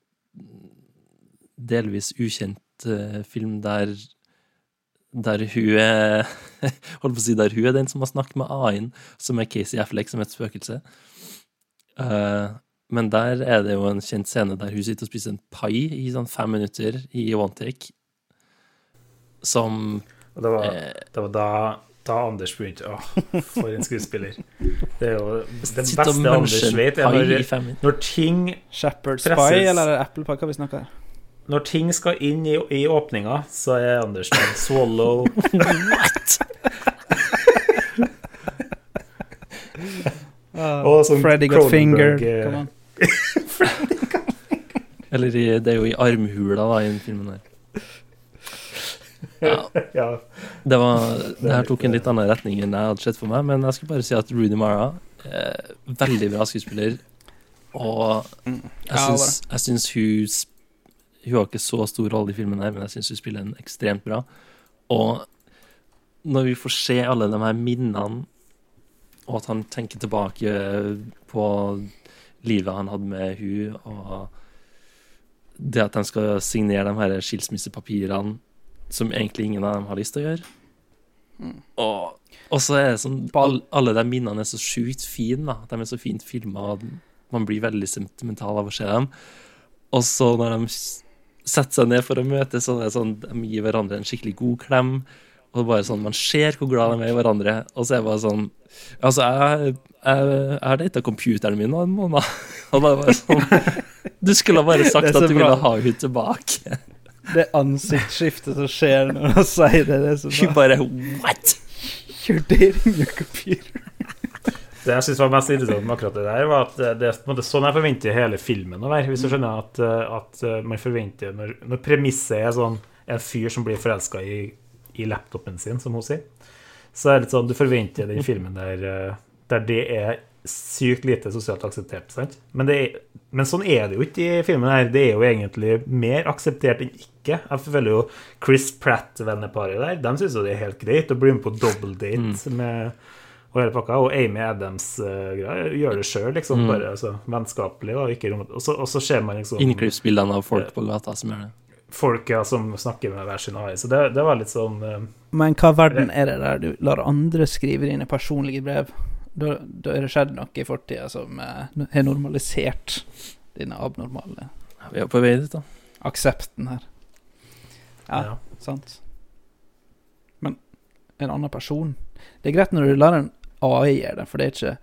delvis ukjent uh, film der der hun er Holdt på å si der hun er den som har snakket med AI-en, som er Casey Affleck, som et spøkelse. Uh, men der er det jo en kjent scene der hun sitter og spiser en pai i sånn fem minutter i one take, som Og det var, eh, det var da, da Anders begynte Å, for en skuespiller. Det er jo det beste Anders vet, er når, når ting Shepherd's Presses. Pie, eller er Apple Pie? Hva vi snakker her? Når ting skal inn i, i åpninga, så er Anders med swallow What?! Og sånn Freddy got Finger. Come on. Freddy got finger. Eller i, det er jo i armhula da, i den filmen der. Ja, det var Det her tok en litt annen retning enn jeg hadde sett for meg, men jeg skal bare si at Rooney Mara er veldig bra skuespiller, og jeg Ja, syns, jeg syns hun Hun har ikke så stor rolle i filmen her, men jeg syns hun spiller den ekstremt bra. Og når vi får se alle de her minnene, og at han tenker tilbake på livet han hadde med hun, og det at de skal signere de her skilsmissepapirene som egentlig ingen av dem har lyst til å gjøre. Og, og så er det sånn all, Alle de minnene er så sjukt fine, da. De er så fint filma, man blir veldig sentimental av å se dem. Og så når de setter seg ned for å møtes, så er det sånn de gir hverandre en skikkelig god klem. Og det er bare sånn, Man ser hvor glad de er i hverandre. Og så er det bare sånn Altså, jeg, jeg, jeg har data computeren min nå en måned. Og det er bare sånn Du skulle ha bare sagt Det at du bra. ville ha henne tilbake. Det ansiktsskiftet som skjer når han sier det, det så bare What?! You're dating your computer. Det jeg syns var mest interessant med akkurat det der, var at det er på en måte sånn jeg forventer hele filmen å være. Hvis du skjønner at, eh, at eh, man forventer Når, når premisset er sånn en fyr som blir forelska i, i laptopen sin, som hun sier, så er det litt sånn du forventer den filmen der, eh, der det er sykt lite sosialt akseptert. sant? Men, det er, men sånn er det jo ikke i filmen her. Det er jo egentlig mer akseptert enn ikke. Jeg føler jo Chris Pratt-venneparet der, de syns jo det er helt greit å bli med på double date med og hele pakka. Og Amy Adams-greia gjør det sjøl, liksom. Mm. Bare altså, vennskapelig. Da, ikke og, så, og så ser man liksom Innklippsbildene av folk på gata som gjør det. folk ja, som snakker med hver sin AI. Så det, det var litt sånn uh, Men hva verden er det der du lar andre skrive dine personlige brev? Da, da er det skjedd noe i fortida som eh, har normalisert denne abnormale Vi er på vei dit, da. aksepten her. Ja, Ja. sant. Men en annen person Det er greit når du lar en AI gjøre det, for det er ikke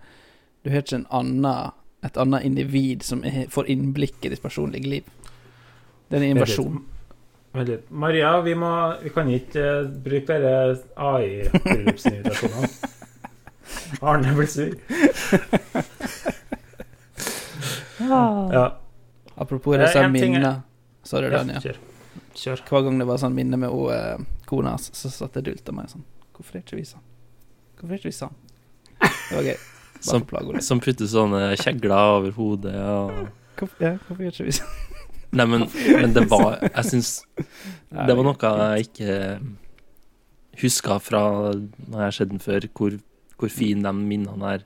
Du har ikke en annen, et annet individ som er, får innblikk i ditt personlige liv. Det er en invasjon. Maria, vi, må, vi kan ikke eh, bruke bare AI-bryllupsinvitasjonene. Arne blir sur. Ja. Apropos det ting er- minnene. Sorry, ja, Daniel. kjør. Kjør. Hver gang det var sånn minne med eh, kona hans, så satt jeg dulta meg sånn. Hvorfor er ikke vi sånn? Hvorfor er ikke vi sånn? Det var gøy. Som, som putter sånne kjegler over hodet og Hvorfor, ja, hvorfor gjør ikke vi sånn? Nei, men, men det var Jeg syns det var noe jeg ikke huska fra når jeg har sett den før, hvor, hvor fin de minnene her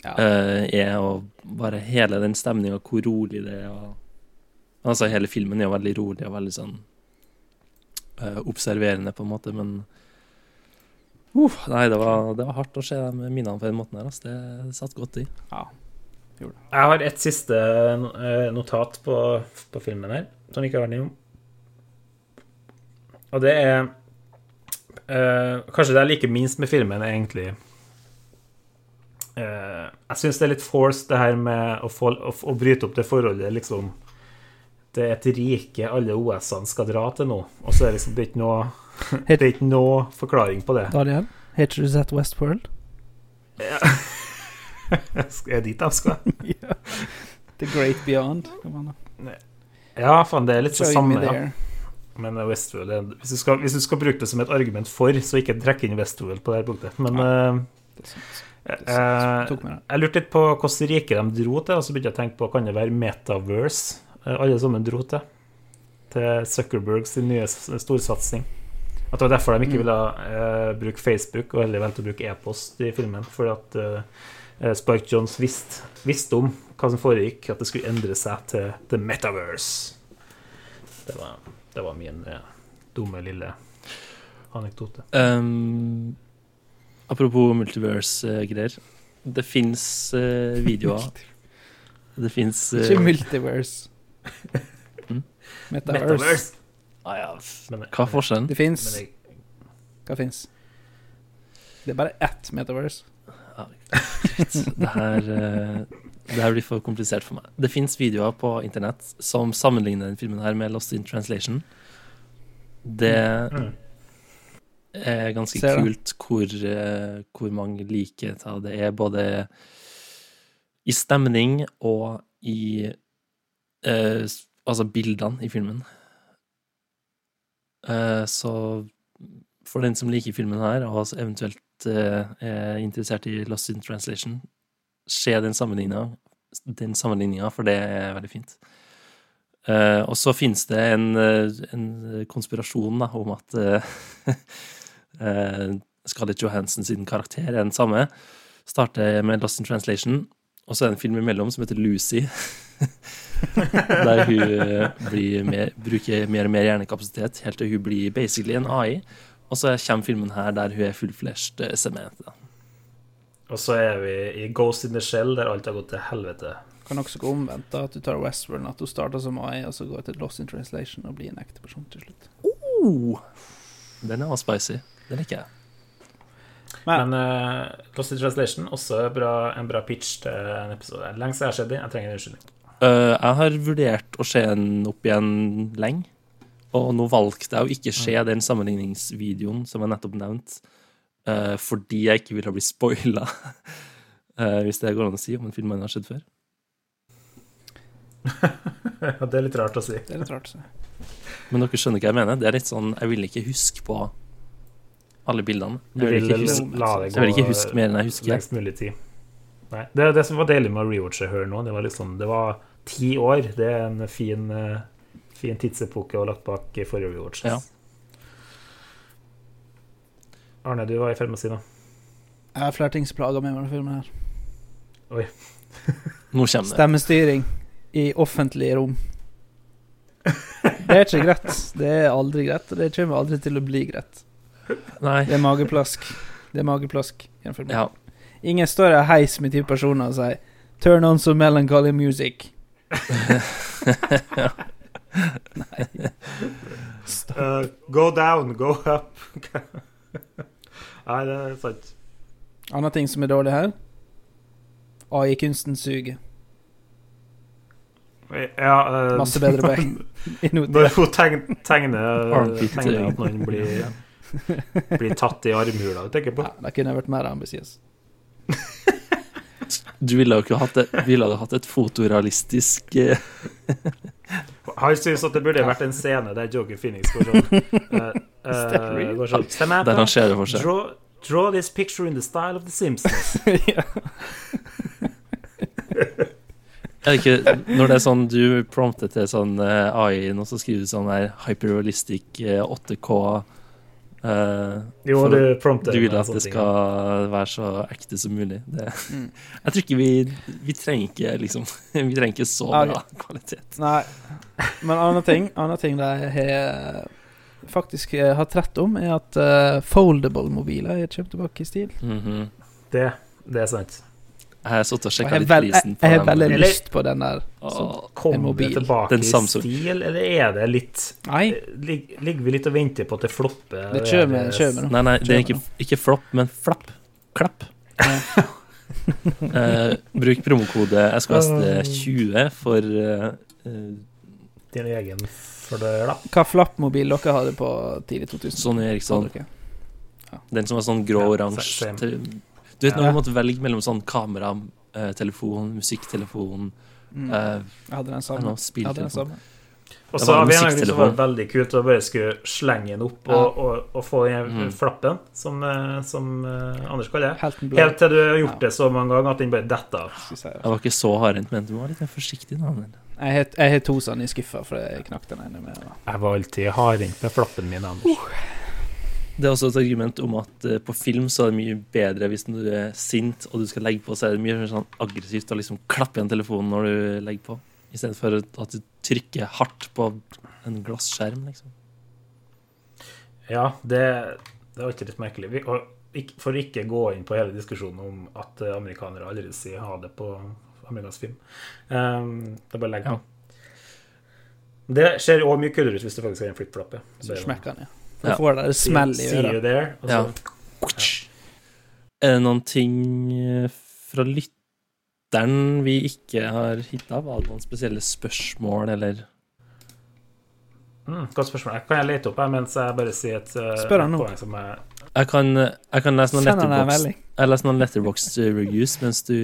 Ja. eh, er, og bare hele den stemninga, hvor rolig det er. Og, altså, hele filmen er jo veldig rolig og veldig sånn uh, observerende, på en måte, men uh, Nei, det var, det var hardt å se de minnene på den måten her. Altså. Det satt godt i. Ja. Jeg har et siste eh, notat på, på filmen her, som vi ikke har vært innom. Og det er øh, Kanskje det jeg liker minst med filmen, er egentlig Jeg syns det er litt forced, det her med å, få, å, å bryte opp det forholdet, liksom. Det er et rike alle OS-ene skal dra til nå, og så er det liksom det er ikke noe Det er ikke noe forklaring på det. Daniel, heter du Zet Westworld? Ja. Er dit jeg skal? ja. The Great Beyond. Ja, faen, det er litt det samme, ja. Men eh, Westworld er- hvis, du skal, hvis du skal bruke det som et argument for, så ikke trekk inn Westworld på det her punktet. Men eh, Det eh, jeg lurte litt på hvilket rike de dro til, og så begynte jeg å tenke på kan det være Metaverse eh, alle sammen dro til? Til Zuckerbergs nye storsatsing. At det var derfor de ikke Mm. ville uh, bruke Facebook, og heller valgte å bruke e-post i filmen. Fordi at eh, Spike Jones visste visste om hva som foregikk, at det skulle endre seg til The Metaverse. Det var, det var min uh, dumme, lille anekdote. Um, apropos multiverse-greier. Det fins videoer Det fins Ikke Multiverse. Mm. Metaverse. Metaverse! ah, ja. Men- Hva er forskjellen? Det fins. Jeg, Hva fins? Det er bare ett Metaverse. Ja, det her uh, Det her blir for komplisert for meg. Det fins videoer på internett som sammenligner denne filmen her med Lost in Translation. Det mm. Er ganske Ser kult hvor, eh, hvor mange likheter det er, både i stemning og i eh, Altså bildene i filmen. Eh, så for den som liker filmen her, og eventuelt eh, er interessert i Lost in Translation, se den sammenligninga, den sammenligninga, for det er veldig fint. Eh, og så finnes det en, eh, en konspirasjon da, om at eh, Scarlett Johansson sin karakter er den samme. Starter med Lost in Translation, og så er det en film imellom som heter Lucy. der hun eh, blir mer, bruker mer og mer hjernekapasitet helt til hun blir basically en AI. Og så kommer filmen her der hun er fullfleshed eh, Samantha. Og så er vi i Ghost in the Shell, der alt har gått til helvete. Kan også gå omvendt, da, at du tar Westworld, at du starter som AI, og så går til Lost in Translation og blir en ekte person til slutt. Oh, den er også spicy. Den liker jeg. Men uh, Lost in Translation, også bra, en bra pitch til en episode. Lenge siden jeg har sett den. Jeg trenger en unnskyldning. Uh, jeg har vurdert å se den opp igjen lenge, og nå valgte jeg å ikke se den sammenligningsvideoen som jeg nettopp nevnte, uh, fordi jeg ikke ville bli spoila, hvis det går an å si om en film man har sett før. Ja, det er litt rart å si. Det er litt rart å si. Men dere skjønner hva jeg mener? Det er litt sånn, Jeg vil ikke huske på alle bildene. Du Jeg vil ikke huske, jeg vil ikke huske mer enn jeg husker. lengst mulig tid. Nei. Det det som var deilig med å rewatche Her nå. Det var liksom Det var ti år. Det er en fin, eh, fin tidsepoke å ha lagt bak forrige rewatches. Ja. Arne, du var i ferd med å si noe. Jeg har flere ting som plager meg med denne filmen her. Oi. Nå kommer det. Stemmestyring i offentlige rom. Det er ikke greit. Det er aldri greit, og det kommer aldri til å bli greit. Nei. Det er mageplask. Det er mageplask. Ja. Ingen står og heis med ti personer og sier 'Turn on some melancholy music'. Nei. Uh, go down, go up. Nei, det er sant. Annen ting som er dårlig her. AI-kunsten suger. Ja, uh, Masse bedre på Når hun tegn- tegner, tegner at noen blir, blir tatt i armhula, du tenker på. Ja, det kunne vært mer ambisiøs. Du ville jo ikke hatt det, ville du hatt et fotorealistisk eh, Han syns at det burde vært en scene der Joker Phoenix går sånn Uh, uh, går sånn Samantha, Der han ser det for seg. Draw, draw this picture in the style of The Simpsons. Er det ikke Når det er sånn du prompter til sånn eh, AI, og så skriver du sånn der hyperrealistic eh, 8K eh, Jo, for du prompter Du vil at det skal være så ekte som mulig. Det, Jeg tror ikke vi Vi trenger ikke liksom Vi trenger ikke så bra bra kvalitet. Nei. Men andre ting, andre ting de har faktisk eh, har trett om, er at uh, foldable-mobiler er kjøpt tilbake i stil. Mhm. Det, det er sant. Jeg har sittet og sjekka litt prisen på jeg har veldig Eller- lyst på den der. Sånn, Kommer det tilbake Den i Samsung. stil, eller er det litt nei, lig, Ligger vi litt og venter på at det flopper? det kommer kommer med Nei, nei, det er ikke, ikke flopp, men flapp. Klapp. uh, bruk promokode SKSD20 for eh, eh, Din egen fløp. Hva flappmobil dere hadde på tidlig 2000? Sony Eriksson. Ja. Den som var sånn grå-oransje. Ja, Du vet når du måtte velge mellom sånn kamera, eh, telefon, musikktelefon Mm. eh, Jeg hadde den samme. hadde den spilltelefon. samme. Og så har vi en gang som var veldig kult, å bare skulle slenge den opp og, og, og få den Mm. flappen, som, eh, som Anders kaller det. Helt til du har gjort Ja. det så mange ganger at den bare detter av. jeg var ikke så hardhendt men du var litt mer forsiktig. Da. men- Jeg har- to sånne i skuffa, for jeg knakk den ene med. Da. Jeg var alltid hardhendt med flappen min, Anders. Det er også et argument om at eh, på film så er det mye bedre hvis du er sint og du skal legge på, så er det mye sånn aggressivt å liksom klappe igjen telefonen når du legger på, istedenfor at du trykker hardt på en glasskjerm, liksom. Ja, det, det var ikke litt merkelig. Vi, og, for ikke gå inn på hele diskusjonen om at eh, amerikanere allerede sier ha det på amerikansk film. Um, det er bare å legge på. Det ser òg mye kulere ut hvis du faktisk har en flip-flop. ja. Den, ja. Da får det der smell i øret. Ja. Er det noen ting eh, fra lytteren vi ikke har hitta? Var det noen spesielle spørsmål, eller mm, godt spørsmål. Jeg kan jeg lete opp her mens jeg bare sier et uh, Spør han nå. poeng som er Jeg kan, jeg kan lese noen letterbox. Jeg leser noen letterbox reviews mens du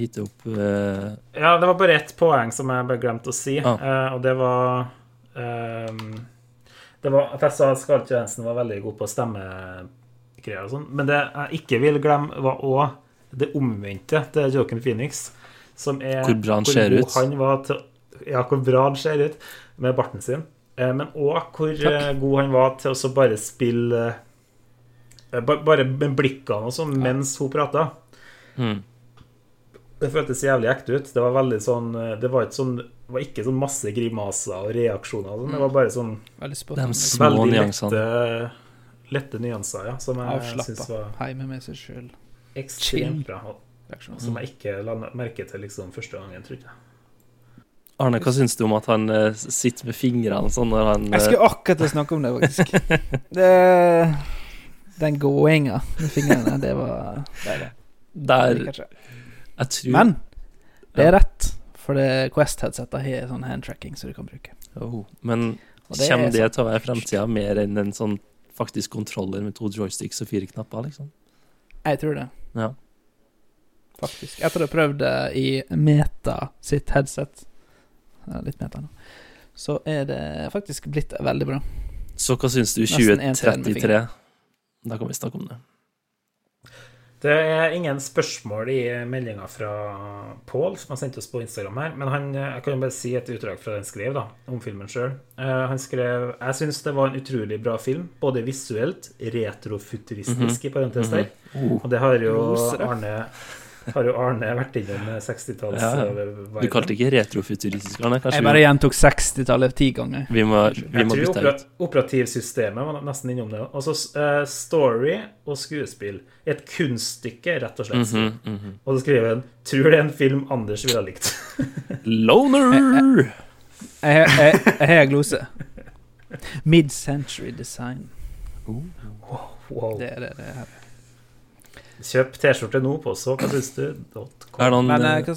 hitter opp uh... Ja, det var bare ett poeng som jeg bare glemte å si, Ah. uh, og det var ehm, Det var at jeg sa at Johansen var veldig god på stemmegreier og sånn, men det jeg ikke vil glemme, var òg det omvendte til Joachim Phoenix, som er Hvor bra han ser ut. Han var til, ja, hvor bra han ser ut med barten sin, eh, men òg hvor Takk. god han var til å bare spille eh, Bare med blikkene og sånn mens hun prata. Mm. Det føltes jævlig ekte ut. Det var veldig sånn Det var ikke sånn det var ikke sånn masse grimaser og reaksjoner. og sånn. Det var bare sånn Veldig De små liksom. veldig nyansene. lette, lette nyanser, ja. Som jeg syns var Hjemme med seg sjøl. ekstremt bra. Som jeg ikke la merke til liksom første gangen, tror jeg. Arne, hva syns du om at han uh, sitter med fingrene sånn når han Jeg eh, skulle akkurat til å snakke om det, faktisk. Det, den gåinga med fingrene, det var. Der Det jeg. Jeg tror Men det er rett, for det Quest-headsetet har sånn handtracking som du kan bruke. oh, Men det kommer er det sånn- til å være framtida mer enn en sånn faktisk kontroller med to joysticks og fire knapper, liksom? Jeg tror det, Ja. faktisk. Etter å ha prøvd det i Meta sitt headset, litt Meta nå, så er det faktisk blitt veldig bra. Så hva syns du i Nesten en til en med 2033? Da kan vi snakke om det. Det er ingen spørsmål i meldinga fra Pål, som han sendte oss på Instagram her. Men han, jeg kan jo bare si et utdrag fra det han skrev, da, om filmen sjøl. Han skrev Jeg syns det var en utrolig bra film, både visuelt, retrofuturistisk, i parentes der. Oh, Og det har jo Arne har jo Arne vært innom med 60-talls Ja, ja. du kalte ikke retrofuturistisk, Arne? Kanskje Jeg bare gjentok 60-tallet ti ganger. vi, må, vi Jeg må tror bytte opera ut. operativsystemet var nesten innom det. Og så eh, story og skuespill. Et kunststykke, rett og slett. Mhm, mhm. Og så skriver han 'Tror det er en film Anders ville ha likt'. Loner! Jeg har- glose. Mid-century design. Wow. Det er det det er. Kjøp T-skjorte nå på så hva du? Dot com. Er det noen Men eh, eh, hva,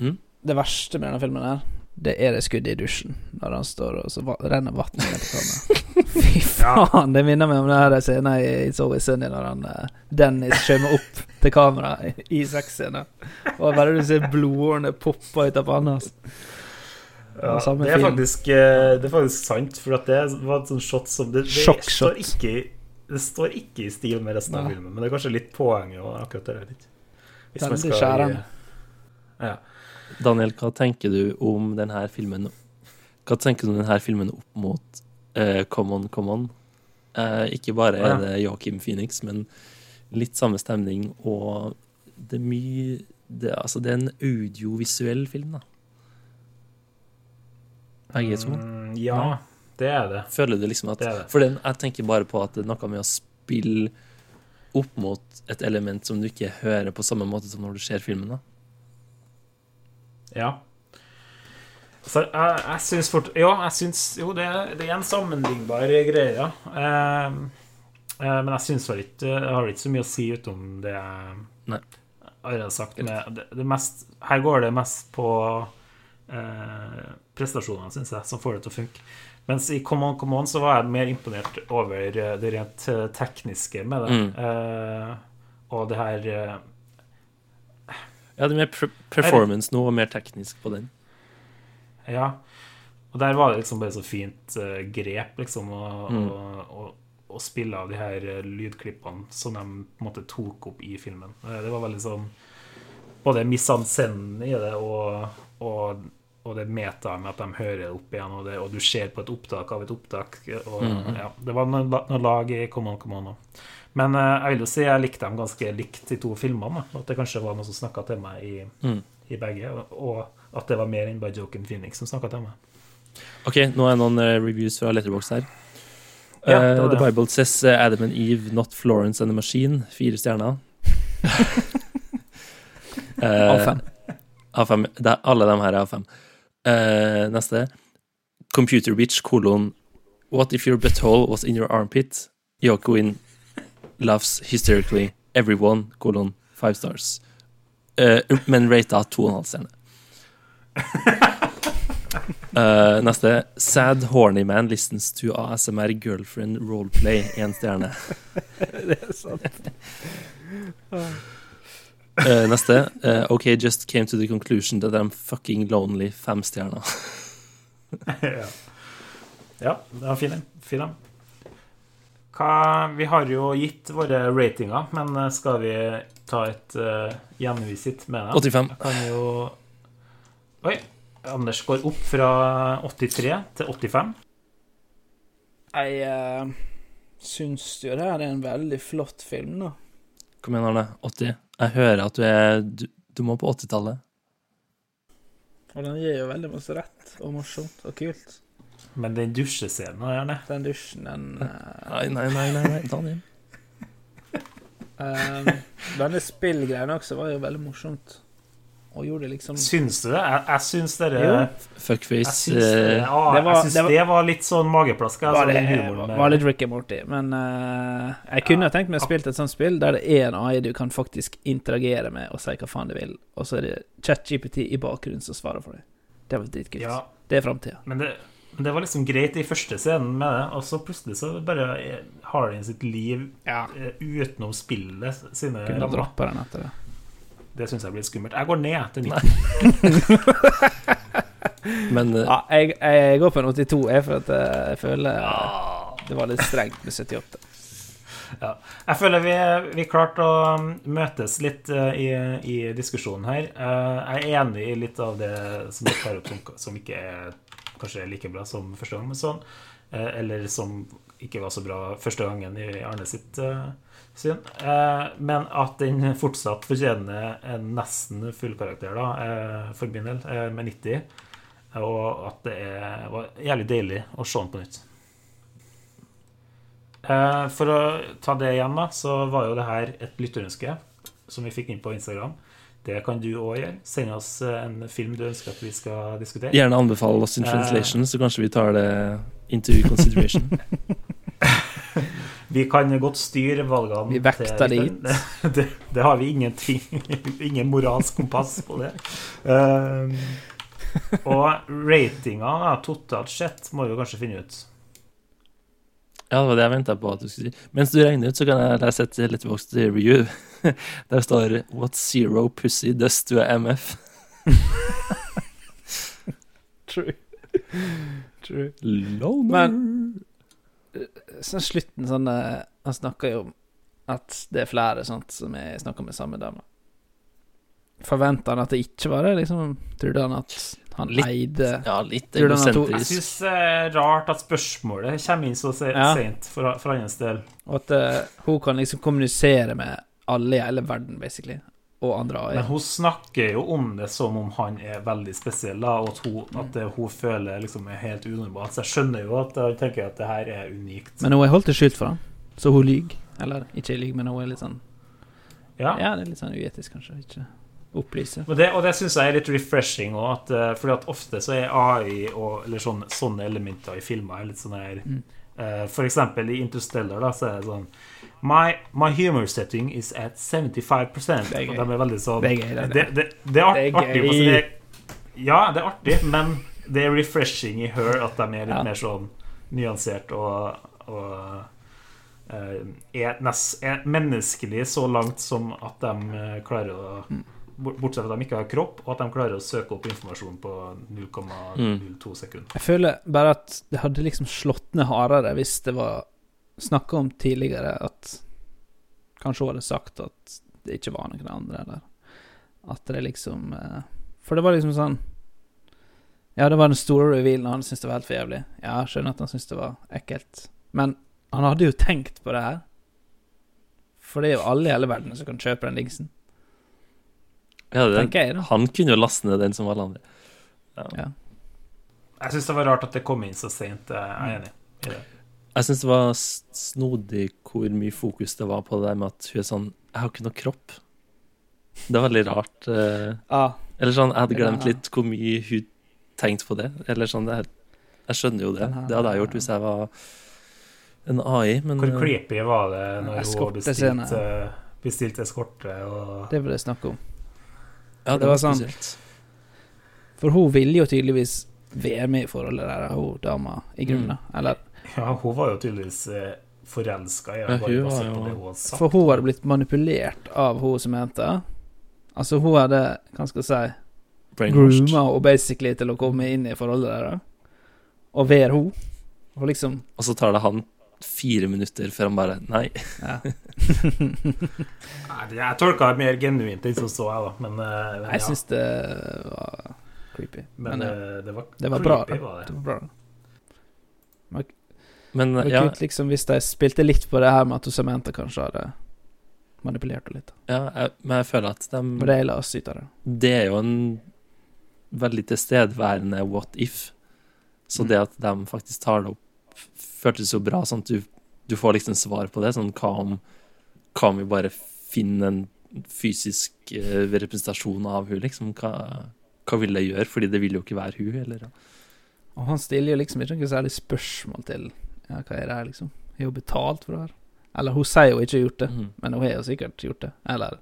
Mm? det verste med denne filmen her, det er det skuddet i dusjen. Når han står og så renner vannet ned på kameraet. Fy faen! Det minner meg om den scenen i It's Always Sunny når han uh, Dennis skjømmer opp til kamera i, sexscenen. Og bare du ser blodårene poppe ut av panna hans. Ja, det, er faktisk, eh, det er faktisk sant, for at det var et sånt shot som Det, det, står, ikke, i- det står ikke i stil med resten av Nei. filmen, men det er kanskje litt poenget og akkurat det litt. Hvis man litt skal- skjærende. Ja. Daniel, hva tenker du om denne filmen Hva tenker du om denne filmen opp mot uh, Come On, Come On? Uh, ikke bare Ja. er det Joakim Phoenix, men litt samme stemning, og det er mye det, Altså, det er en audiovisuell film, da. Begge to. Mm, ja, det er det. Føler du liksom at Det det. For jeg tenker bare på at det er noe med å spille opp mot et element som du ikke hører på samme måte som når du ser filmen. da Ja. Så jeg, jeg syns fort Jo, jeg syns Jo, det, det er en sammenlignbar greie, ja. Eh, eh, men jeg syns vel ikke Jeg har ikke så mye å si utom det jeg har sagt. Med, det, det mest, her går det mest på eh, prestasjonene, syns jeg, som får det til å funke. Mens i Come On, Come On så var jeg mer imponert over eh, det rent eh, tekniske med det. Mm. Uh, og det her uh, Ja, det er mer performance nå, og mer teknisk på den. Ja. Og der var det liksom bare så fint uh, grep, liksom, å, Mm. å, å, å spille av de her lydklippene som de på en måte tok opp i filmen. Det var veldig sånn Både mise en scène i det, og, og, og det meta med at de hører det opp igjen, og, det, og du ser på et opptak av et opptak. Og, Mhm. ja, det var noe, noe lag i Come On, Come On òg. Men uh, jeg vil jo si jeg likte dem ganske likt, de to filmene. Da. At det kanskje var noe som snakka til meg i, Mm. i begge, og, og at det var mer enn bare Joken Phoenix som snakka til meg. OK, nå er noen eh, reviews fra Letterbox her. Ja, det det var The. Bible says eh, Adam and Eve, not Florence and the Machine. Fire stjerner. uh, Av fem. Av fem. Det alle de her er av fem. Eh, neste. Computer Bitch, kolon What if your butthole was in your armpit? Yoko in laughs hysterically. Everyone, kolon five stars. Uh, men rata to og en halv stjerne. Uh, neste. Sad horny man listens to ASMR girlfriend roleplay. Én stjerne. det er sant. Eh, neste. Uh, OK, just came to the conclusion that I'm fucking lonely. Fem stjerner. ja. ja, det var fin en. Fin en. Hva, vi har jo gitt våre ratinger, men eh, skal vi ta et uh, gjenvisit med dem? 85. Jeg kan jo Oi. Anders går opp fra 83 til 85. Jeg uh, syns jo det her er en veldig flott film, da. Kom igjen, Arne. 80. Jeg hører at du er Du, du må på 80-tallet. Og den gir jo veldig masse rett og morsomt og kult. Men den dusjescenen, gjerne. Den dusjen, den eh, Nei, nei, nei, nei, nei. Daniel. um, Denne spillgreiene også var jo veldig morsomt. Og gjorde liksom Syns du det? Jeg, jeg syns dere Jo. Jeg Fuckface. syns, det, eh, Det var- jeg syns det det, var- litt sånn mageplask. altså, var, det, var litt Rick and Morty. Men uh, jeg kunne ja, tenkt meg å spille et sånt spill der det er en AI du kan faktisk interagere med og si hva faen du vil, og så er det ChatGPT i bakgrunnen som svarer for deg. Det var dritkult. Ja, Det er framtida. men det, men det var liksom greit i første scenen med det, og så plutselig så bare eh, har den sitt liv Ja. utenom spillet sine Kunne rammer. droppe den etter det. Det syns jeg blir skummelt. Jeg går ned til 90. Men uh, Ja, jeg, jeg går på en 82, jeg, for at jeg føler det var litt strengt med 78. Ja. Jeg føler vi, vi klarte å møtes litt uh, i, i diskusjonen her. Uh, Jeg er enig i litt av det som dere tar opp, som, som ikke er kanskje er like bra som første gang, men sånn. Uh, Eller som ikke var så bra første gangen i Arne sitt eh, syn. Eh, Men at den fortsatt fortjener en nesten full karakter, da, eh, for min del, eh, med 90. Og at det er, var jævlig deilig å se den på nytt. Eh, For å ta det igjen, da, så var jo det her et lytterønske som vi fikk inn på Instagram Det kan du òg gjøre. Send oss en film du ønsker at vi skal diskutere. Gjerne anbefale Lost in. Translation, så kanskje vi tar det into consideration. Vi kan godt styre valgene. Vi vekter det dit. Det, det, det har vi ingenting Ingen moralsk kompass på det. Um, og ratinga totalt sett må vi kanskje finne ut. Ja, det var det jeg venta på at du skulle si. Mens du regner ut, så kan jeg lese et Letterboxd review. Der står What zero pussy does to a MF. True. True. Loner. Men så slutten sånn eh, Han snakker jo om at det er flere sånt som jeg snakker med samme dame. Forventa han at det ikke var det? Liksom, Trodde han at han Litt, eide Ja, litt Tror du han har to- Jeg egosentrisk. syns det er rart at spørsmålet kommer inn så se Ja. sent for, for hans del. Og at uh, hun kan liksom kommunisere med alle i hele verden, basically. Og andre AI. Men hun snakker jo om det som om han er veldig spesiell, da, og at hun, at det, hun føler liksom er helt unormalt. Så jeg skjønner jo at han tenker at det her er unikt. Men hun er holdt det skjult for ham så hun lyver. Eller ikke lyver, men hun er litt sånn Ja. Ja, det er litt sånn uetisk, kanskje. Ikke opplyse. Og det, og det syns jeg er litt refreshing òg, at, eh, fordi at ofte så er AI og eller sånne, sånne elementer i filmer er litt sånn her Mm. Uh, For eksempel i Interstellar, da, så er det sånn My, my humor setting is at 75 Det er gøy. De er veldig sånn Det er gøy, det er det, det, det er art, Det er artig. gøy. sin Ja, det er artig, men det er refreshing i Her at de er litt Ja. mer sånn nyansert og, og uh, er, nest, er menneskelig så langt som at de eh, klarer å Mm. Bortsett fra at de ikke har kropp, og at de klarer å søke opp informasjon på 0,02 sekunder. Jeg føler bare at det hadde liksom slått ned hardere hvis det var snakka om tidligere at Kanskje hun hadde sagt at det ikke var noen andre, eller at det liksom eh, For det var liksom sånn Ja, det var den store revealen, og han syntes det var helt for jævlig. Ja, jeg skjønner at han syntes det var ekkelt. Men han hadde jo tenkt på det her. For det er jo alle i hele verden som kan kjøpe den dingsen. Ja, det, jeg, han kunne jo laste ned den som alle andre. Ja. Jeg syns det var rart at det kom inn så seint. Jeg er enig i det. Jeg syns det var snodig hvor mye fokus det var på det der med at hun er sånn Jeg har ikke noe kropp. Det er veldig rart. eh, Ah, Eller sånn, jeg hadde glemt litt hvor mye hun tenkte på det. Eller sånn, det er, Jeg skjønner jo det. Det hadde jeg gjort hvis jeg var en AI, men Hvor eh, creepy var det når hun bestilte, bestilte eskorte? Og det var det snakk om. Ja, det var sånn- spesielt. For hun ville jo tydeligvis være med i forholdet der, hun dama, i grunnen. Mm. Eller ja, hun var jo tydeligvis forelska i Ja, ham, bare hun var basert på jo- det hun hadde sagt. For hun hadde blitt manipulert av hun som mente. Altså, hun hadde, hva skal jeg si, Brainwashed. grooma henne basically til å komme inn i forholdet der. Og være hun. Og liksom Og så tar det han fire minutter før han bare Nei. Ja. Nei, Jeg tolka det mer genuint enn som så, jeg, da. Men, eh, ja. Jeg ja. syns det var creepy. Men, Men, eh, ja, det var, det var bra. creepy, bra. var det. Det var bra. Men Det ja, kult liksom hvis de spilte litt på det her med at Samantha kanskje hadde manipulert det litt. ja jeg, men jeg føler at Det de det la oss ut av det. Det er jo en veldig tilstedeværende what if. Så Mm. det at de faktisk tar det opp, føltes jo bra. Sånn at du, du får liksom svar på det. Sånn hva om, hva om vi bare finner en fysisk uh, representasjon av hun, liksom? Hva, hva vil det gjøre? Fordi det vil jo ikke være hun, eller? Og han stiller jo liksom ikke noe særlig spørsmål til Ja, hva er det her, liksom? Har hun betalt for det her? Eller hun sier jo ikke har gjort det, mm. men hun har jo sikkert gjort det. Eller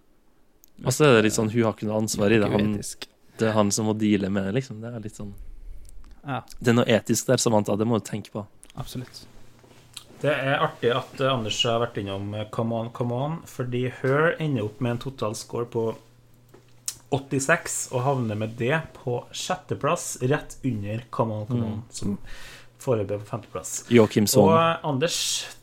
Og så er det litt sånn, hun har ikke noe ansvar i det. Han, det er han som må deale med det, liksom. Det er litt sånn Ja, Det er noe etisk der, Samantha. Det må du tenke på. absolutt. Det er artig at eh, Anders har vært innom eh, Come On, Come On, fordi Her ender opp med en totalscore på 86 og havner med det på sjetteplass, rett under Come On, Come On, som foreløpig er på femteplass. Og eh, Anders,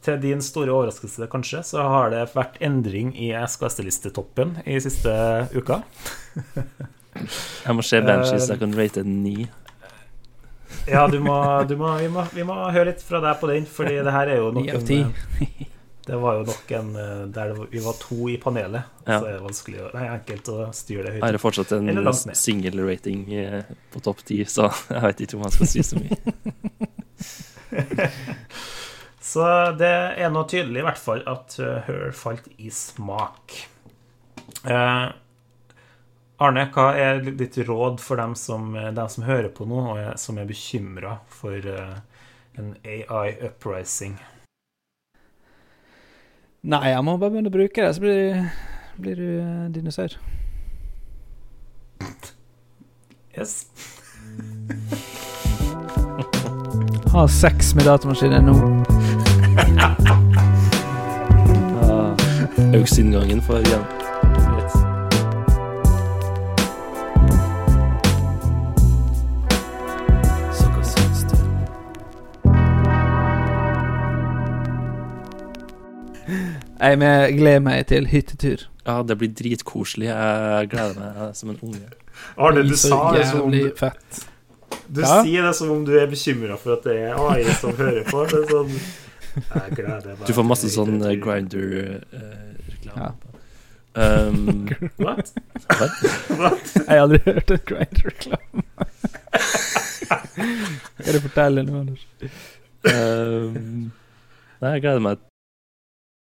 til din store overraskelse kanskje, så har det vært endring i SKS-listetoppen i siste uka. Jeg må se Banshees, Eh, jeg kan rate en ni. Ja, du må, du må, vi, må, vi må høre litt fra deg på den, fordi det her er jo nok en, eh, Det var jo nok en eh, der vi var to i panelet, Ja. så er det vanskelig å, nei, enkelt å styre det Jeg er det fortsatt en single-rating eh, på topp ti, så jeg vet ikke om jeg skal si så mye. Så det er nå tydelig i hvert fall at eh, Her falt i smak. Eh, Arne, hva er ditt råd for dem som, dem som hører på nå, og er, som er bekymra for eh, en AI uprising? Nei, jeg må bare begynne å bruke det, så blir, blir du eh, dinosaur. Yes. Ha sex med datamaskinen nå. Ja. Auksinngangen for syns? Jeg med- gleder meg til hyttetur. Ja, det blir dritkoselig. Jeg gleder meg som en unge. Arne, du sa det som fett. Du Ja. sier det som om du er bekymra for at det er AI som hører på. Det er sånn Jeg gleder meg Du får masse sånn hyttetur. Grinder-reklame. Ja. um, What? what? What? Jeg har aldri hørt en Grinder-reklame. Skal du fortelle nå, Anders? Um, nei, jeg gleder meg